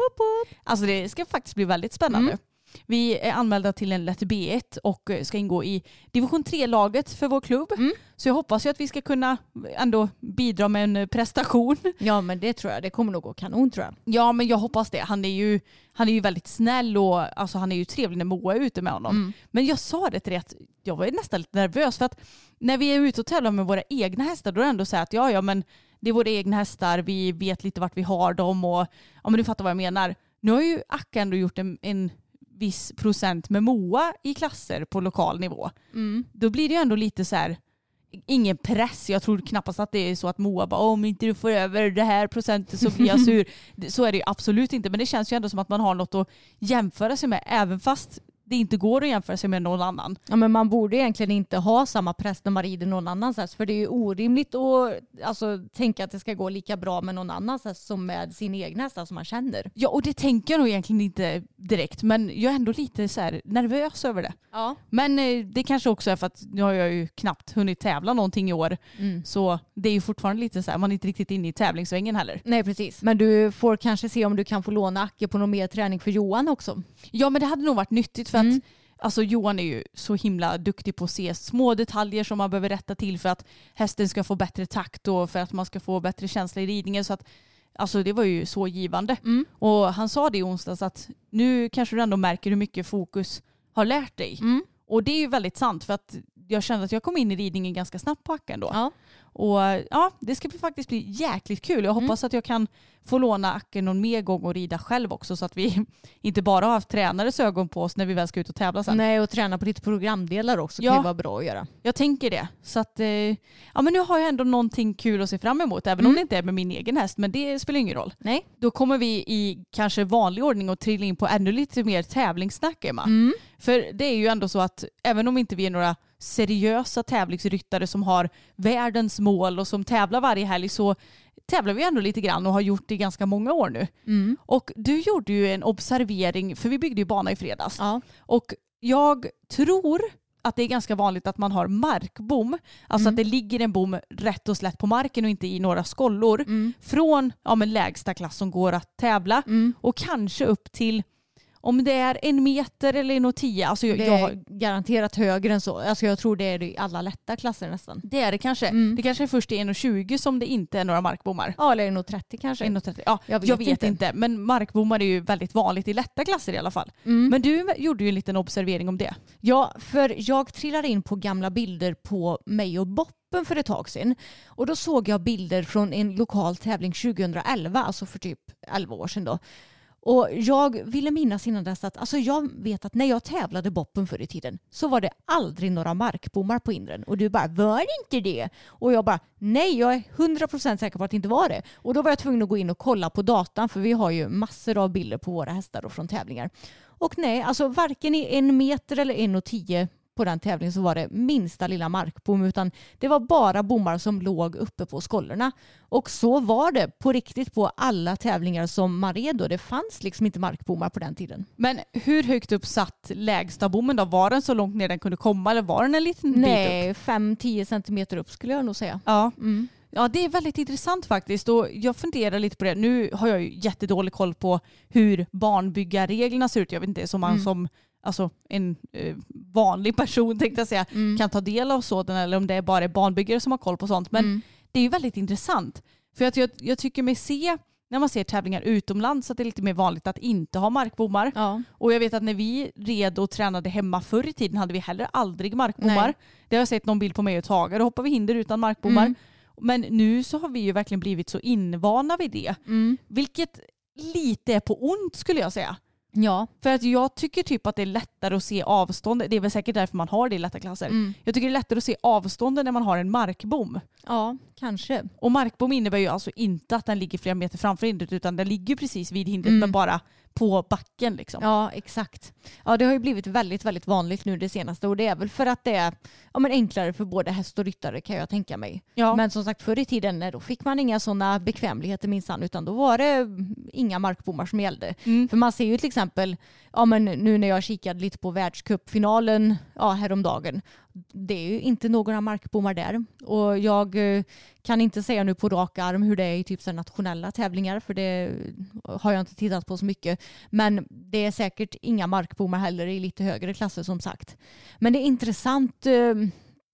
Alltså det ska faktiskt bli väldigt spännande. Mm. Vi är anmälda till en lätt B1 och ska ingå i division 3-laget för vår klubb. Mm. Så jag hoppas ju att vi ska kunna ändå bidra med en prestation. Ja men det tror jag. Det kommer nog gå kanon tror jag. Ja men jag hoppas det. Han är ju, han är ju väldigt snäll och alltså, han är ju trevlig när Moa är ute med honom. Mm. Men jag sa det till dig att jag var nästan lite nervös för att när vi är ute och tävlar med våra egna hästar då är det ändå så här att ja ja men det är våra egna hästar, vi vet lite vart vi har dem och ja men du fattar vad jag menar. Nu har ju Akka ändå gjort en, en viss procent med Moa i klasser på lokal nivå. Mm. Då blir det ju ändå lite så här ingen press. Jag tror knappast att det är så att Moa bara om inte du får över det här procentet så blir jag sur. Så är det ju absolut inte. Men det känns ju ändå som att man har något att jämföra sig med även fast det inte går att jämföra sig med någon annan. Ja, men man borde egentligen inte ha samma press när man rider någon annans häst. För det är ju orimligt att alltså, tänka att det ska gå lika bra med någon annans häst som med sin egen häst som man känner. Ja och det tänker jag nog egentligen inte direkt men jag är ändå lite så här nervös över det. Ja. Men eh, det kanske också är för att nu har jag ju knappt hunnit tävla någonting i år. Mm. Så det är ju fortfarande lite så här, man är inte riktigt inne i tävlingssvängen heller. Nej precis. Men du får kanske se om du kan få låna Acke på någon mer träning för Johan också. Ja men det hade nog varit nyttigt för. Att alltså, Johan är ju så himla duktig på att se små detaljer som man behöver rätta till för att hästen ska få bättre takt och för att man ska få bättre känsla i ridningen. Så att, alltså, det var ju så givande. Mm. Och han sa det i onsdags att nu kanske du ändå märker hur mycket fokus har lärt dig. Mm. Och det är ju väldigt sant för att jag kände att jag kom in i ridningen ganska snabbt på Acka ändå. Ja. Och ja, det ska faktiskt bli jäkligt kul. Jag hoppas att jag kan få låna Acke någon mer gång och rida själv också så att vi inte bara har haft tränares ögon på oss när vi väl ska ut och tävla sen. Nej och träna på lite programdelar också Ja. kan ju vara bra att göra. Jag tänker det. Så att, eh, ja men nu har jag ändå någonting kul att se fram emot även om Mm. det inte är med min egen häst men det spelar ingen roll. Nej. Då kommer vi i kanske vanlig ordning att trilla in på ännu lite mer tävlingssnack Emma. Mm. För det är ju ändå så att även om inte vi är några seriösa tävlingsryttare som har världens mål och som tävlar varje helg så tävlar vi ändå lite grann och har gjort det i ganska många år nu. Mm. Och du gjorde ju en observering, för vi byggde ju bana i fredags. Ja. Och jag tror att det är ganska vanligt att man har markbom. Alltså Mm. att det ligger en bom rätt och slätt på marken och inte i några skollor. Mm. Från ja, men lägsta klass som går att tävla Mm. och kanske upp till om det är en meter eller en och tio. Alltså jag, jag, är garanterat högre än så. Alltså jag tror det är det i alla lätta klasser nästan. Det är det kanske. Mm. Det kanske är först i 1,20 som det inte är några markbommar. Ja eller nog 30 kanske. 1,30. Ja, Jag jag vet vet, inte. inte. Men markbommar är ju väldigt vanligt i lätta klasser i alla fall. Mm. Men du gjorde ju en liten observering om det. Ja, för jag trillade in på gamla bilder på mig och Boppen för ett tag sedan. Och då såg jag bilder från en lokal tävling 2011, alltså för typ 11 år sedan då. Och jag ville minnas innan dess att alltså jag vet att när jag tävlade boppen förr i tiden så var det aldrig några markbommar på inren. Och du bara, var det inte det? Och jag bara, nej jag är 100% säker på att det inte var det. Och då var jag tvungen att gå in och kolla på datan för vi har ju massor av bilder på våra hästar och från tävlingar. Och nej, alltså varken i en meter eller en och tio på den tävlingen så var det minsta lilla markbom utan det var bara bommar som låg uppe på skollorna. Och så var det på riktigt på alla tävlingar som man red då. Det fanns liksom inte markbommar på den tiden. Men hur högt upp satt lägsta bommen då? Var den så långt ner den kunde komma eller var den en liten bit upp? Nej, 5-10 centimeter upp skulle jag nog säga. Ja. Mm. Ja det är väldigt intressant faktiskt och jag funderar lite på det. Nu har jag ju jättedålig koll på hur barnbyggarreglerna ser ut. Jag vet inte, som man Mm. som alltså, en eh, vanlig person tänkte jag säga Mm. kan ta del av sådana eller om det är bara är barnbyggare som har koll på sånt. Men Mm. det är ju väldigt intressant. För att jag, jag tycker mig se när man ser tävlingar utomlands att det är lite mer vanligt att inte ha markbommar. Ja. Och jag vet att när vi red och tränade hemma förr i tiden hade vi heller aldrig markbommar. Nej. Det har jag sett någon bild på mig och Tage. Då hoppar vi hinder utan markbommar. Mm. Men nu så har vi ju verkligen blivit så invana vid det. Mm. Vilket lite är på ont skulle jag säga. Ja. För att jag tycker typ att det är lättare att se avstånd. Det är väl säkert därför man har det i lätta klasser. Mm. Jag tycker det är lättare att se avstånden när man har en markbom. ja, kanske. Och markbom innebär ju alltså inte att den ligger flera meter framför hindret utan den ligger precis vid hindret Mm. men bara på backen liksom. Ja, exakt. Ja, det har ju blivit väldigt, väldigt vanligt nu det senaste och det är väl för att det är ja, men enklare för både häst och ryttare kan jag tänka mig. Ja. Men som sagt förr i tiden nej, då fick man inga sådana bekvämligheter minsann utan då var det inga markbommar som gällde. Mm. För man ser ju till exempel, ja men nu när jag kikade lite på världscupfinalen ja, häromdagen, det är ju inte några markbommar där. Och jag eh, kan inte säga nu på rak arm hur det är i typ så nationella tävlingar för det eh, har jag inte tittat på så mycket. Men det är säkert inga markbommar heller i lite högre klasser som sagt. Men det är intressant eh,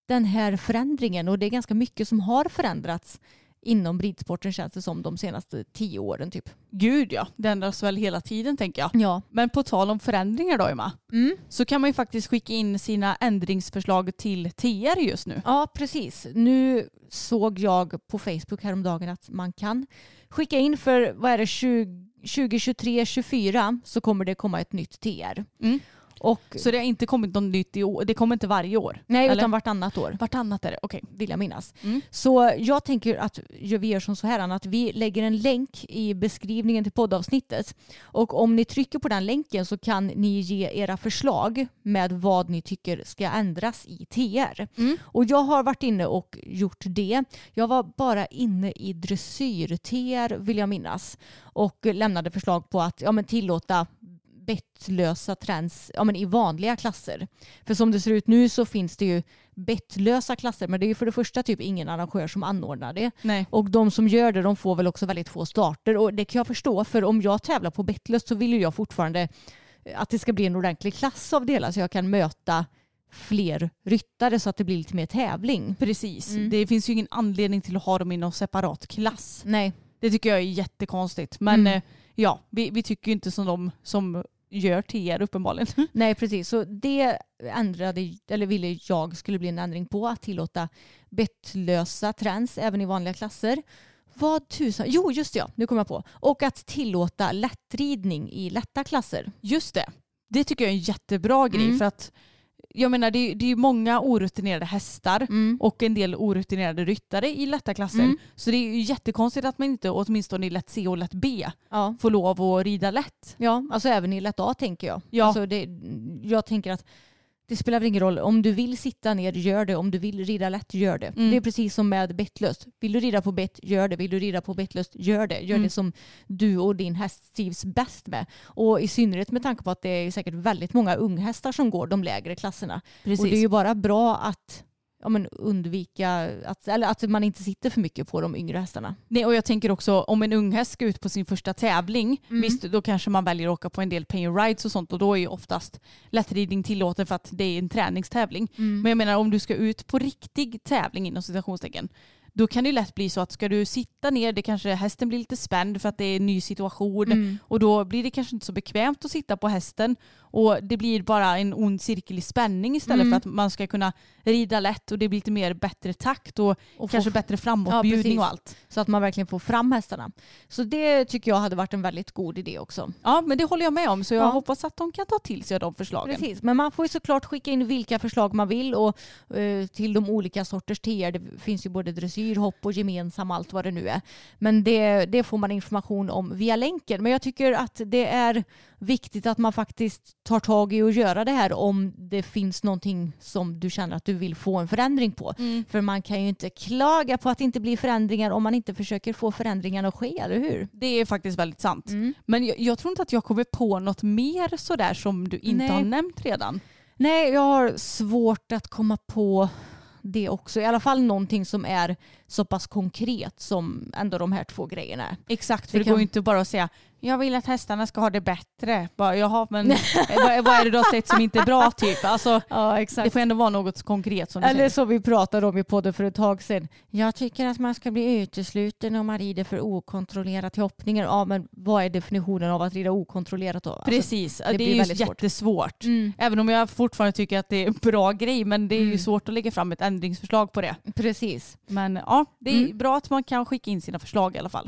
den här förändringen och det är ganska mycket som har förändrats inom ridsporten känns det som de senaste tio åren typ. Gud ja, det ändras väl hela tiden tänker jag. Ja. Men på tal om förändringar då Emma, Mm. så kan man ju faktiskt skicka in sina ändringsförslag till TR just nu. Ja, precis. Nu såg jag på Facebook häromdagen att man kan skicka in för, vad är det, 2023-24 så kommer det komma ett nytt TR. Mm. Och, Så det har inte kommit något nytt i år. Det kommer inte varje år. nej, eller? utan vartannat år Vartannat är det, okej. vill jag minnas. Mm. Så jag tänker att vi gör som så här att vi lägger en länk i beskrivningen till poddavsnittet. Och om ni trycker på den länken så kan ni ge era förslag med vad ni tycker ska ändras i TR. Mm. Och jag har varit inne och gjort det. Jag var bara inne i dressyr-TR vill jag minnas och lämnade förslag på att ja, men tillåta bettlösa trends ja, men i vanliga klasser. För som det ser ut nu så finns det ju bettlösa klasser men det är ju för det första typ ingen arrangör som anordnar det. Nej. Och de som gör det de får väl också väldigt få starter och det kan jag förstå för om jag tävlar på bettlöst så vill ju jag fortfarande att det ska bli en ordentlig klass av det hela så jag kan möta fler ryttare så att det blir lite mer tävling. Precis. Mm. Det finns ju ingen anledning till att ha dem i någon separat klass. Nej. Det tycker jag är jättekonstigt. Men Mm. eh, ja, vi, vi tycker ju inte som de som gör TR uppenbarligen. Nej, precis. Så det ändrade, eller ville jag skulle bli en ändring på att tillåta bettlösa trends även i vanliga klasser. Vad tusan, jo just det, ja, nu kommer jag på. Och att tillåta lättridning i lätta klasser. Just det. Det tycker jag är en jättebra grej Mm. för att jag menar det är, det är många orutinerade hästar Mm. och en del orutinerade ryttare i lätta klasser. Mm. Så det är ju jättekonstigt att man inte åtminstone i lätt C och lätt B Ja. får lov att rida lätt. ja, alltså även i lätt A tänker jag. Ja. Alltså det, jag tänker att det spelar väl ingen roll. Om du vill sitta ner, gör det. Om du vill rida lätt, gör det. Mm. Det är precis som med bettlöst. Vill du rida på bett, gör det. Vill du rida på bettlöst, gör det. Gör Mm. det som du och din häst trivs bäst med. Och i synnerhet med tanke på att det är säkert väldigt många unghästar som går de lägre klasserna. Precis. Och det är ju bara bra att ja, men undvika att, eller att man inte sitter för mycket på de yngre hästarna. Nej, och jag tänker också om en ung häst ska ut på sin första tävling, Mm. visst då kanske man väljer att åka på en del pay rides och sånt och då är ju oftast lättridning tillåten för att det är en träningstävling. Mm. Men jag menar om du ska ut på riktig tävling inom citationstecken då kan det ju lätt bli så att ska du sitta ner, det kanske hästen blir lite spänd för att det är en ny situation Mm. och då blir det kanske inte så bekvämt att sitta på hästen Och det blir bara en ond cirkel i spänning istället Mm. för att man ska kunna rida lätt och det blir lite mer bättre takt och, Och kanske få- bättre Ja, framåtbjudning precis. och allt. Så att man verkligen får fram hästarna. Så det tycker jag hade varit en väldigt god idé också. Ja men det håller jag med om så jag Ja. hoppas att de kan ta till sig de förslagen. Precis, men man får ju såklart skicka in vilka förslag man vill och eh, till de olika sorters TR. Det finns ju både dressyr, hopp och gemensam, allt vad det nu är. Men det, det får man information om via länken. Men jag tycker att det är viktigt att man faktiskt tar tag i och göra det här om det finns någonting som du känner att du vill få en förändring på. Mm. För man kan ju inte klaga på att det inte blir förändringar om man inte försöker få förändringarna att ske, eller hur? Det är faktiskt väldigt sant. Mm. Men jag, jag tror inte att jag kommer på något mer sådär som du inte Nej. har nämnt redan. Nej, jag har svårt att komma på det också. I alla fall någonting som är så pass konkret som ändå de här två grejerna är. Exakt, för Det det, går kan- ju inte bara att säga jag vill att hästarna ska ha det bättre. Bara, Jaha, men vad, är det du har sett som inte är bra typ? Alltså, Ja, det exakt. får ändå vara något konkret som Eller som vi pratade om i podden för ett tag sedan. Jag tycker att man ska bli utesluten om man rider för okontrollerat till hoppningen. Ja, men vad är definitionen av att rida okontrollerat då? Alltså, Precis, det, blir är ju jättesvårt. mm, Även om jag fortfarande tycker att det är en bra grej men det är ju Mm. svårt att lägga fram ett ändringsförslag på det. precis. Men ja, det är Mm. bra att man kan skicka in sina förslag i alla fall.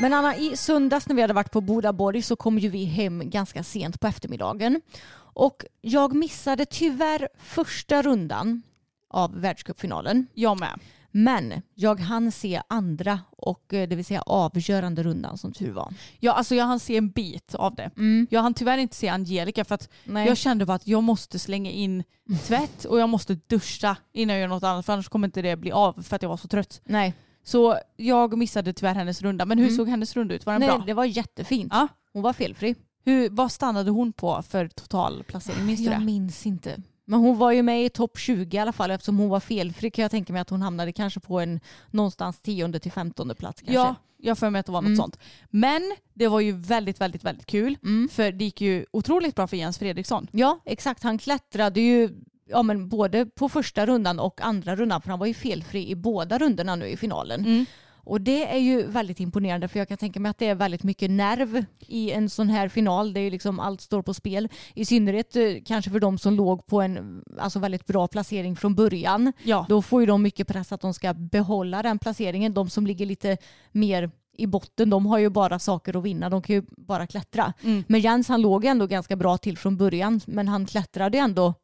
Men Anna, i söndags när vi hade varit på Bodaborg så kom ju vi hem ganska sent på eftermiddagen. Och jag missade tyvärr första rundan av världscupfinalen. Jag med. Men jag hann se andra och eh, det vill säga avgörande rundan som tur var. Ja, alltså jag hann se en bit av det. Jag hann tyvärr inte se Angelica för att Nej. jag kände bara att jag måste slänga in tvätt och jag måste duscha innan jag gör något annat för annars kommer inte det bli av för att jag var så trött. Nej, Så jag missade tyvärr hennes runda. Men hur Mm. såg hennes runda ut? Var den Nej bra? det var jättefint. Ja. Hon var felfri. Hur, vad stannade hon på för totalplacering? Minns du jag det? minns inte. Men hon var ju med i topp 20 i alla fall eftersom hon var felfri kan jag tänka mig att hon hamnade kanske på en någonstans tionde till femtonde plats kanske. Ja, jag för mig att det var något Mm. sånt. Men det var ju väldigt, väldigt, väldigt kul. Mm. För det gick ju otroligt bra för Jens Fredriksson. Ja, exakt. Han klättrade ju ja, men både på första rundan och andra rundan för han var ju felfri i båda rundorna nu i finalen. Mm. Och det är ju väldigt imponerande för jag kan tänka mig att det är väldigt mycket nerv i en sån här final. Det är ju liksom allt står på spel. I synnerhet eh, kanske för de som låg på en alltså väldigt bra placering från början. Ja. Då får ju de mycket press att de ska behålla den placeringen. De som ligger lite mer i botten, de har ju bara saker att vinna. De kan ju bara klättra. Mm. Men Jens han låg ändå ganska bra till från början. Men han klättrade ändå,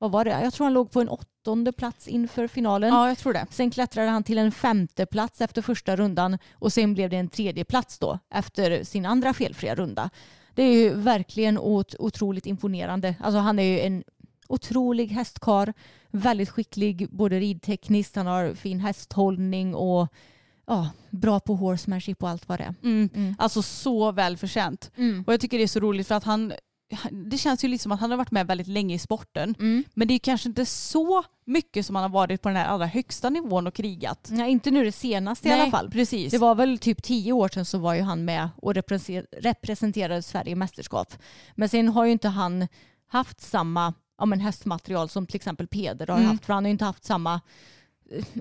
vad var det? Jag tror han låg på en åttonde plats inför finalen. ja, jag tror det. Sen klättrade han till en femte plats efter första rundan och sen blev det en tredje plats då efter sin andra felfria runda. Det är ju verkligen ot- otroligt imponerande. Alltså han är ju en otrolig hästkar, väldigt skicklig både ridtekniskt, han har fin hästhållning och ja, bra på horsemanship och allt vad det är. Mm. Mm. Alltså så välförtjänt. Och jag tycker det är så roligt för att han det känns ju lite som att han har varit med väldigt länge i sporten. Mm. Men det är kanske inte så mycket som han har varit på den här allra högsta nivån och krigat. Nej, inte nu det senaste i alla fall. Precis. Det var väl typ tio år sedan så var ju han med och represe- representerade Sverige i mästerskap. Men sen har ju inte han haft samma ja, men hästmaterial som till exempel Peder har Mm. haft. För han har ju inte haft samma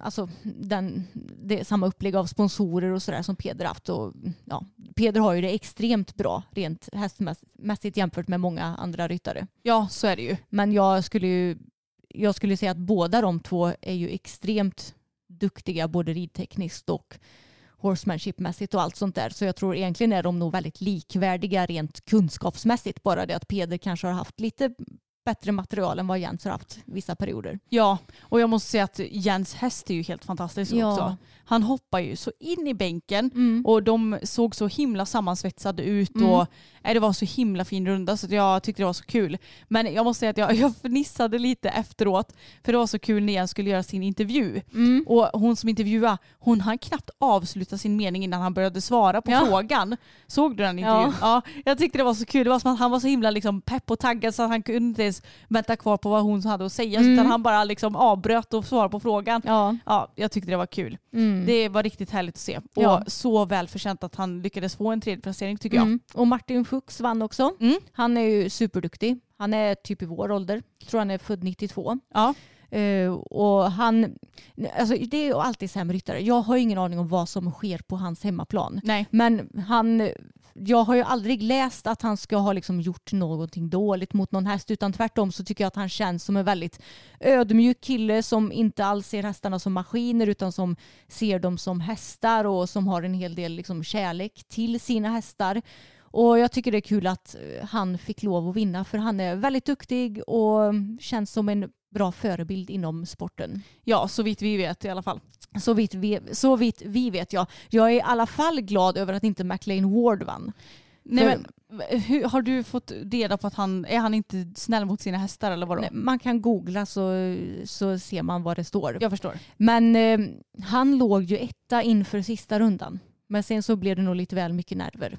Alltså den, det, samma upplägg av sponsorer och sådär som Peder haft. Och, ja, Peder har ju det extremt bra rent hästmässigt jämfört med många andra ryttare. Ja, så är det ju. Men jag skulle ju jag skulle säga att båda de två är ju extremt duktiga både ridtekniskt och horsemanshipmässigt och allt sånt där. Så jag tror egentligen är de nog väldigt likvärdiga rent kunskapsmässigt. Bara det att Peder kanske har haft lite bättre material än vad Jens har haft vissa perioder. Ja, och jag måste säga att Jens häst är ju helt fantastisk Ja. också. Han hoppar ju så in i bänken Mm. och de såg så himla sammansvetsade ut Mm. och nej, det var så himla fin runda så jag tyckte det var så kul. Men jag måste säga att jag, jag fnissade lite efteråt för det var så kul när Jens skulle göra sin intervju. Mm. Och hon som intervjuade, hon hann knappt avsluta sin mening innan han började svara på Ja. frågan. Såg du den intervjun? Ja. Ja. jag tyckte det var så kul. Det var som att han var så himla liksom pepp och taggad så att han kunde inte ens vänta kvar på vad hon hade att säga. Mm. Utan han bara liksom avbröt och svarade på frågan. Ja. Ja, jag tyckte det var kul. Mm. Det var riktigt härligt att se. Och Ja. så välförtjänt att han lyckades få en tredje placering tycker jag. Mm. Och Martin Fuchs vann också. Mm. Han är ju superduktig. Han är typ i vår ålder. tror han är född 92. Ja. Eh, och han, alltså det är ju alltid med ryttare. Jag har ingen aning om vad som sker på hans hemmaplan. Nej. Men han, jag har ju aldrig läst att han ska ha liksom gjort någonting dåligt mot någon häst utan tvärtom så tycker jag att han känns som en väldigt ödmjuk kille som inte alls ser hästarna som maskiner utan som ser dem som hästar och som har en hel del liksom kärlek till sina hästar. Och jag tycker det är kul att eh, han fick lov att vinna för han är väldigt duktig och känns som en bra förebild inom sporten. Ja, så vitt vi vet i alla fall. Så vitt vi, så vitt vi vet jag. Jag är i alla fall glad över att inte McLean Ward vann. Nej, men, hur, har du fått reda på att han, är han inte snäll mot sina hästar eller vadå? Nej, Man kan googla så, så ser man vad det står. Jag förstår. Men eh, han låg ju etta inför sista rundan. Men sen så blev det nog lite väl mycket nerver.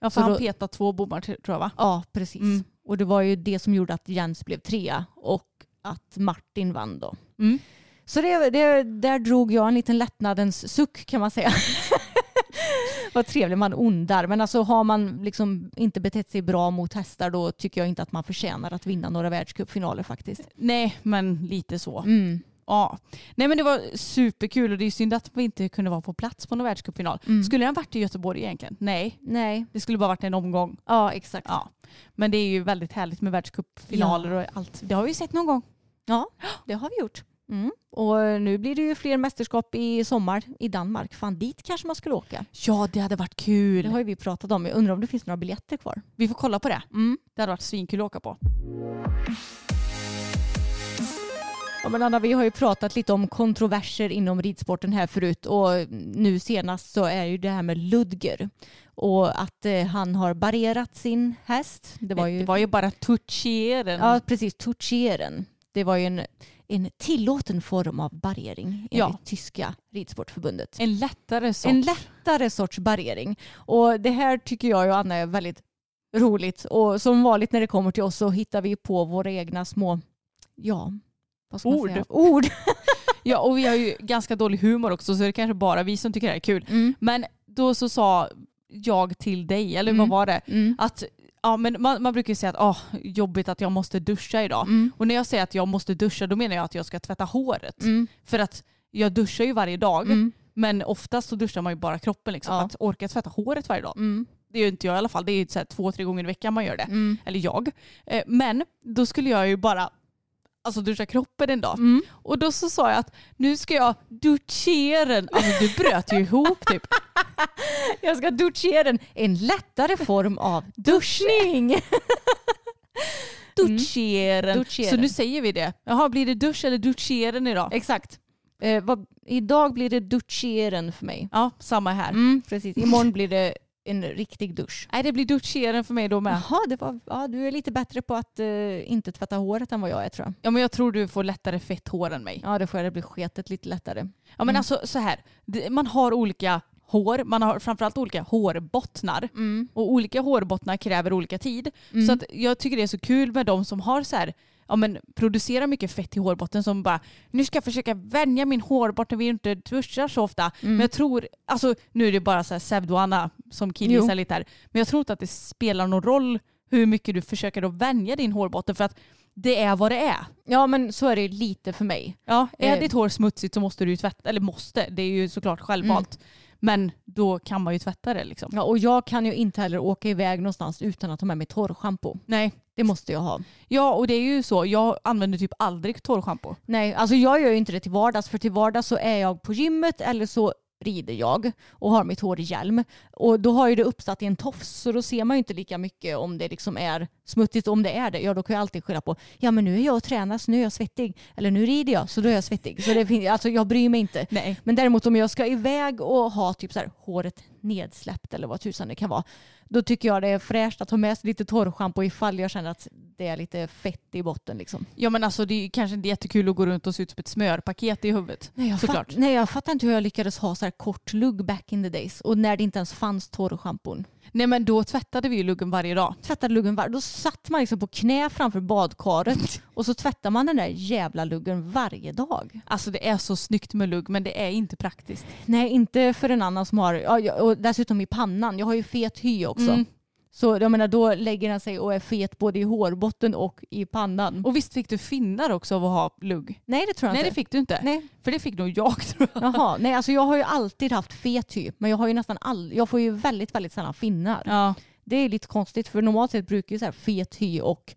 Ja, för Så han då- petade två bommar tror jag va? Ja, precis. Mm. Och det var ju det som gjorde att Jens blev trea och att Martin vann då. Mm. Så det, det, där drog jag en liten lättnadens suck kan man säga. Vad trevlig man ondar. Men alltså har man liksom inte betett sig bra mot hästar då tycker jag inte att man förtjänar att vinna några världscupfinaler faktiskt. Nej, men lite så. Mm. Ja. Nej men det var superkul och det är synd att vi inte kunde vara på plats på någon världscupfinal. Mm. Skulle den varit i Göteborg egentligen? Nej. Nej, Det skulle bara varit en omgång. ja exakt. Ja. Men det är ju väldigt härligt med världscupfinaler och allt. Det har vi ju sett någon gång. Ja, det har vi gjort. Mm. Och nu blir det ju fler mästerskap i sommar i Danmark. Fan, dit kanske man skulle åka. Ja, det hade varit kul. Det har ju vi pratat om. Jag undrar om det finns några biljetter kvar. Vi får kolla på det. Mm. Det hade varit svinkul att åka på. Ja, men Anna, vi har ju pratat lite om kontroverser inom ridsporten här förut och nu senast så är ju det här med Ludger och att eh, han har barrerat sin häst. Det var ju, det var ju bara toucheren. ja, precis, toucheren. Det var ju en, en tillåten form av barrering enligt Ja. tyska ridsportförbundet. En lättare sort. En lättare sorts barrering. Och det här tycker jag och Anna är väldigt roligt. Och som vanligt när det kommer till oss så hittar vi på våra egna små, ja, vad ska man Ord. säga? Ord. Ja, och vi har ju ganska dålig humor också så det är kanske bara vi som tycker det här är kul. Mm. Men då så sa jag till dig, eller Mm. vad var det? Mm. Att ja, men man, man brukar ju säga att åh, jobbigt att jag måste duscha idag. Mm. Och när jag säger att jag måste duscha då menar jag att jag ska tvätta håret. Mm. För att jag duschar ju varje dag. Mm. Men oftast så duschar man ju bara kroppen. Liksom. Ja. Att orka tvätta håret varje dag. Mm. Det gör ju inte jag i alla fall. Det är så två, tre gånger i veckan man gör det. Mm. Eller jag. Eh, Men då skulle jag ju bara alltså, duscha kroppen en dag. Mm. Och då så sa jag att nu ska jag duschera. Alltså du bröt ju ihop typ. Jag ska duschera den. En lättare form av duschning. Duscheren. Duscheren. Så nu säger vi det. Jaha, blir det dusch eller duscheren idag? Exakt. Eh, vad, idag blir det duscheren för mig. Ja, samma här. Mm, precis. Imorgon blir det en riktig dusch. Nej, det blir duscheren för mig då med. Jaha, det var, ja, du är lite bättre på att eh, inte tvätta håret än vad jag är tror jag. Ja, men jag tror du får lättare fett hår än mig. Ja, det får jag. Det blir sketet lite lättare. Ja, men Mm. alltså så här. Man har olika hår. Man har framförallt olika hårbottnar. Mm. Och olika hårbottnar kräver olika tid. Mm. Så att jag tycker det är så kul med de som har så här, ja men producerar mycket fett i hårbotten som bara nu ska jag försöka vänja min hårbotten vi inte duschar så ofta. Mm. Men jag tror, alltså nu är det bara så här Sevdo och Anna som killgissar lite här. Men jag tror inte att det spelar någon roll hur mycket du försöker att vänja din hårbotten för att det är vad det är. Ja, men så är det lite för mig. Ja, är Eh. ditt hår smutsigt så måste du ju tvätta, eller måste, det är ju såklart självvalt. Men då kan man ju tvätta det liksom. Ja, och jag kan ju inte heller åka iväg någonstans utan att ha med mig torrschampo. Nej. Det måste jag ha. Ja och det är ju så, jag använder typ aldrig torrschampo. Nej, alltså jag gör ju inte det till vardags för till vardags så är jag på gymmet eller så rider jag och har mitt hår i hjälm. Och då har ju det uppsatt i en tofs så då ser man ju inte lika mycket om det liksom är smutsigt. Om det är det, ja då kan jag alltid skylla på ja men nu är jag och tränar så nu är jag svettig. Eller nu rider jag så då är jag svettig. Så det alltså jag bryr mig inte. Nej. Men däremot om jag ska iväg och ha typ så här, håret nedsläppt eller vad tusan det kan vara. Då tycker jag det är fräscht att ha med sig lite torrschampo ifall jag känner att det är lite fett i botten. Liksom. Ja men alltså det är kanske inte jättekul att gå runt och se ut som ett smörpaket i huvudet. Nej jag, fatt, nej, jag fattar inte hur jag lyckades ha så här kort lugg back in the days och när det inte ens fanns torrschampon. Nej men då tvättade vi ju luggen varje dag. Tvättade luggen var, då satt man liksom på knä framför badkaret och så tvättar man den där jävla luggen varje dag. Alltså det är så snyggt med lugg men det är inte praktiskt. Nej, inte för en annan som har, och dessutom i pannan. Jag har ju fet hy också. Mm. Så jag menar, då lägger den sig och är fet både i hårbotten och i pannan. Och visst fick du finnar också av att ha lugg? nej, det tror jag Nej det inte. fick du inte. Nej. För det fick nog jag tror jag. Jaha, nej alltså jag har ju alltid haft fet hy, men jag har ju nästan all, jag får ju väldigt, väldigt sällan finnar. Ja. Det är lite konstigt för normalt sett brukar ju så här fet hy och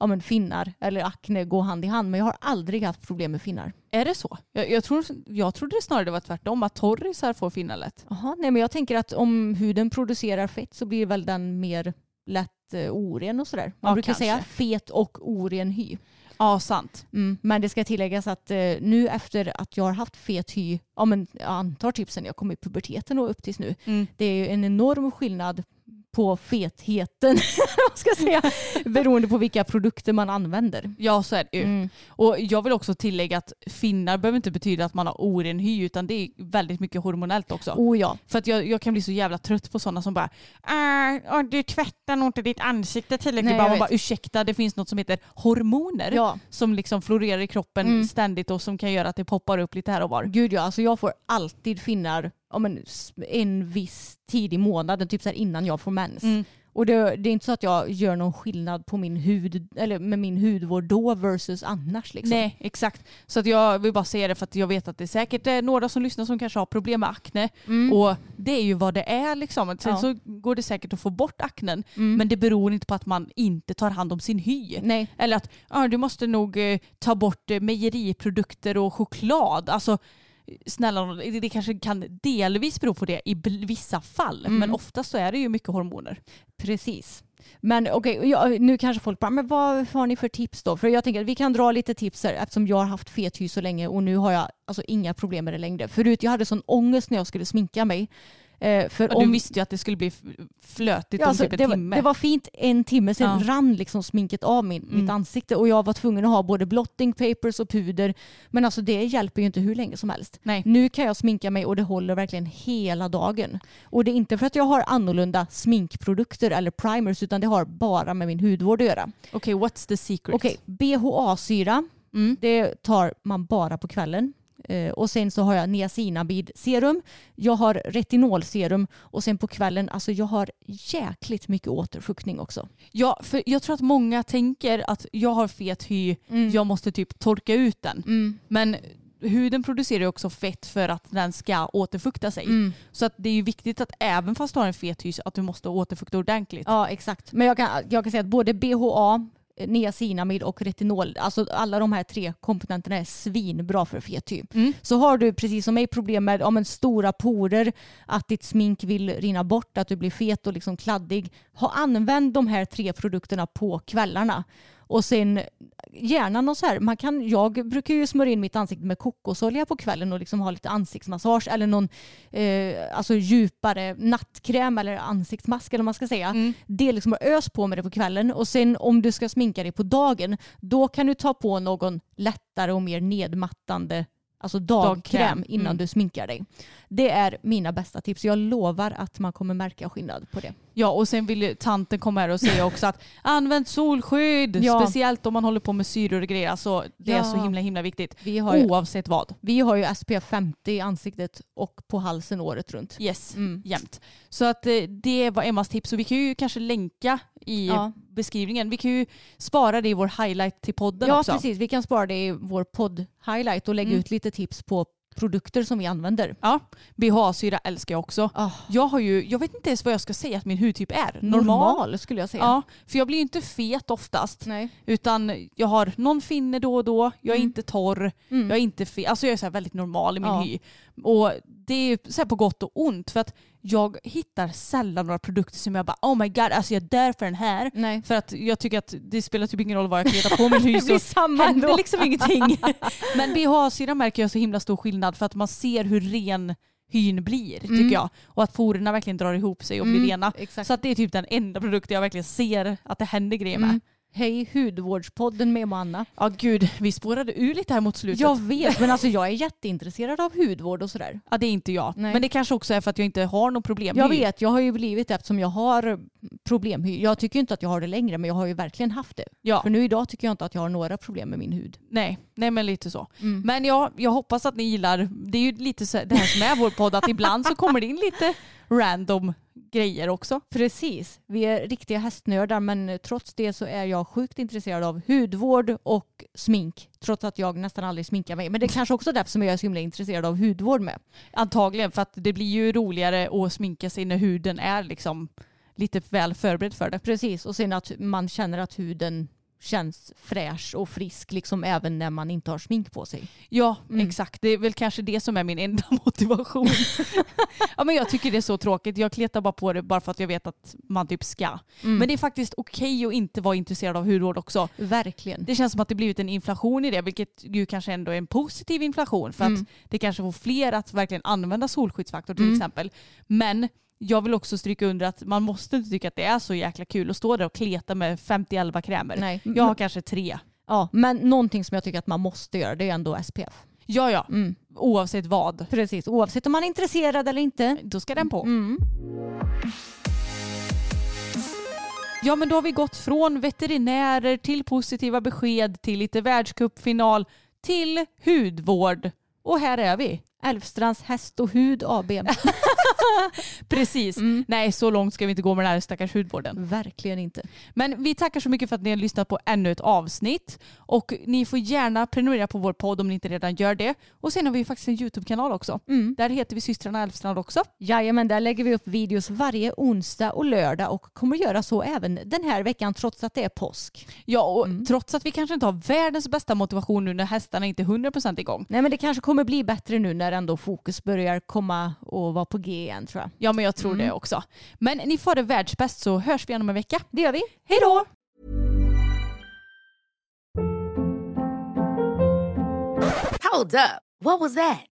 ja, men finnar eller akne gå hand i hand, men jag har aldrig haft problem med finnar. Är det så? Jag, jag, tror, jag trodde snarare det var tvärtom, att torrisar får finnar lätt. Jaha, nej men jag tänker att om huden producerar fett så blir väl den mer lätt eh, oren och sådär. Man Ja, brukar kanske. säga fet och oren hy. Ja, sant. Mm, men det ska tilläggas att eh, nu efter att jag har haft fet hy, ja, men jag antar typ sen jag kom i puberteten och upp tills nu, Mm. det är ju en enorm skillnad på fetheten, ska säga, beroende på vilka produkter man använder. Ja, så är det ju. Mm. Och jag vill också tillägga att finnar behöver inte betyda att man har oren hy, utan det är väldigt mycket hormonellt också. Oh ja. För att jag, jag kan bli så jävla trött på sådana som bara äh, du tvättar nog inte ditt ansikte tillräckligt. Nej, bara, jag man bara ursäkta, det finns något som heter hormoner ja. som liksom florerar i kroppen Mm. ständigt och som kan göra att det poppar upp lite här och var. Gud ja, alltså jag får alltid finnar ja, men, en viss tid i månaden, typ så här innan jag får mens. Mm. Och det, det är inte så att jag gör någon skillnad på min hud, eller med min hudvård då versus annars. Liksom. Nej, exakt. Så att jag vill bara säga det för att jag vet att det är säkert är några som lyssnar som kanske har problem med akne. Mm. Och det är ju vad det är liksom. Sen Ja. så går det säkert att få bort aknen. Mm. Men det beror inte på att man inte tar hand om sin hy. Nej, Eller att ah, du måste nog eh, ta bort eh, mejeriprodukter och choklad. Alltså snälla, det, det kanske kan delvis bero på det i vissa fall. Mm. Men oftast så är det ju mycket hormoner. precis. Men okej, ja, nu kanske folk bara, men vad har ni för tips då? För jag tänker att vi kan dra lite tips här eftersom jag har haft fet hy så länge och nu har jag alltså inga problem med det längre. Förut jag hade sån ångest när jag skulle sminka mig. Eh, för Ja, du visste ju att det skulle bli flötigt Ja, om alltså, typ en det, var, timme. det var fint en timme, sen Ja. rann liksom sminket av min, Mm. mitt ansikte och jag var tvungen att ha både blotting papers och puder. Men alltså det hjälper ju inte hur länge som helst. Nej. Nu kan jag sminka mig och det håller verkligen hela dagen. Och det är inte för att jag har annorlunda sminkprodukter eller primers utan det har bara med min hudvård att göra. Okej, what's the secret? Okej, BHA-syra, Mm. det tar man bara på kvällen. Eh, och sen så har jag niacinamid serum, jag har retinolserum och sen på kvällen, alltså jag har jäkligt mycket återfuktning också. Ja, för jag tror att många tänker att jag har fet hy, jag måste typ torka ut den. Mm. Men huden producerar ju också fett för att den ska återfukta sig. Mm. Så att det är ju viktigt att även fast du har en fet hy att du måste återfukta ordentligt. Ja, exakt. Men jag kan, jag kan säga att både BHA, niacinamid och retinol, alltså alla de här tre komponenterna är svinbra för fet hy. Mm. Så har du precis som mig problem med ja, stora porer, att ditt smink vill rinna bort, att du blir fet och liksom kladdig, ha, använd de här tre produkterna på kvällarna. Och sen gärna någon så här, man kan, jag brukar ju smörja in mitt ansikte med kokosolja på kvällen och liksom ha lite ansiktsmassage eller någon eh, alltså djupare nattkräm eller ansiktsmask eller vad man ska säga. Mm. Det är liksom att ös på med det på kvällen och sen om du ska sminka dig på dagen då kan du ta på någon lättare och mer nedmattande alltså dagkräm, Dagkräm, innan mm. du sminkar dig. Det är mina bästa tips. Jag lovar att man kommer märka skillnad på det. Ja och sen vill ju tanten komma här och säga också att använd solskydd. Ja. Speciellt om man håller på med syror och grejer. Alltså, det är Ja. så himla himla viktigt. Vi har, ju, Oavsett vad. vi har ju SPF 50 i ansiktet och på halsen året runt. Yes, Mm. jämt. Så att eh, det var Emmas tips och vi kan ju kanske länka i Ja. Beskrivningen. Vi kan ju spara det i vår highlight till podden Ja också. precis, vi kan spara det i vår podd-highlight och lägga Mm. ut lite tips på produkter som vi använder. Ja, BHA-syra älskar jag också. Ah, Jag har ju, jag vet inte ens vad jag ska säga att min hudtyp är. Normal. normal skulle jag säga. Ja, för jag blir ju inte fet oftast. Nej. Utan jag har någon finne då och då, jag är Mm. inte torr, Mm. jag är inte fet. Alltså jag är så väldigt normal i min Ja. hy. Och det är så på gott och ont för att jag hittar sällan några produkter som jag bara oh my god, alltså jag dör för den här. Nej. För att jag tycker att det spelar typ ingen roll vad jag kletar på Det blir så samma händer ändå. liksom ingenting. Men BHA-syra märker jag så himla stor skillnad för att man ser hur ren hyn blir tycker Mm. jag. Och att porerna verkligen drar ihop sig och Mm, blir rena. Exakt. Så att det är typ den enda produkten jag verkligen ser att det händer grejer med. Mm. Hej hudvårdspodden med Manna. Ja gud, vi spårade ur lite här mot slutet. Jag vet, men alltså jag är jätteintresserad av hudvård och sådär. Ja det är inte jag. Nej. Men det kanske också är för att jag inte har något problem Jag vet, jag har ju blivit det eftersom jag har problemhy. Jag tycker inte att jag har det längre, men jag har ju verkligen haft det. Ja, För nu idag tycker jag inte att jag har några problem med min hud. nej, nej men lite så. Mm. Men ja, jag hoppas att ni gillar, det är ju lite så, det här som är vår podd, att ibland så kommer det in lite random grejer också. Precis. Vi är riktiga hästnördar men trots det så är jag sjukt intresserad av hudvård och smink. Trots att jag nästan aldrig sminkar mig. Men det är kanske också därför som jag är så himla intresserad av hudvård med. Antagligen för att det blir ju roligare att sminka sig när huden är liksom lite väl förberedd för det. Precis, och sen att man känner att huden känns fräsch och frisk liksom även när man inte har smink på sig. Ja, mm. exakt. Det är väl kanske det som är min enda motivation. ja, men jag tycker det är så tråkigt. Jag kletar bara på det bara för att jag vet att man typ ska. Mm. Men det är faktiskt okej okay att inte vara intresserad av hudvård också. Verkligen. Det känns som att det blivit en inflation i det, vilket ju kanske ändå är en positiv inflation för mm. att det kanske får fler att verkligen använda solskyddsfaktor till mm. exempel. Men jag vill också stryka under att man måste inte tycka att det är så jäkla kul att stå där och kleta med 50-11 krämer. Nej. Jag har kanske tre. Ja, men någonting som jag tycker att man måste göra det är ändå SPF. Ja, ja. Mm. Oavsett vad. Precis, oavsett om man är intresserad eller inte. Då ska den på. Mm. Ja men då har vi gått från veterinärer till positiva besked till lite världscupfinal till hudvård. Och här är vi. Älvstrands häst och hud AB. Precis. Mm. Nej, så långt ska vi inte gå med den här stackars hudvården. Verkligen inte. Men vi tackar så mycket för att ni har lyssnat på ännu ett avsnitt. Och ni får gärna prenumerera på vår podd om ni inte redan gör det. Och sen har vi faktiskt en YouTube-kanal också. Mm. Där heter vi systrarna Älvstrand också. Jajamän, där lägger vi upp videos varje onsdag och lördag och kommer göra så även den här veckan trots att det är påsk. Ja, och mm. trots att vi kanske inte har världens bästa motivation nu när hästarna inte är 100% igång. Nej, men det kanske kommer bli bättre nu när ändå fokus börjar komma och vara på G igen tror jag. Ja men jag tror mm. det också. Men ni får det världsbäst så hörs vi igen om en vecka. Det gör vi. Hej då! Hold up. What was that?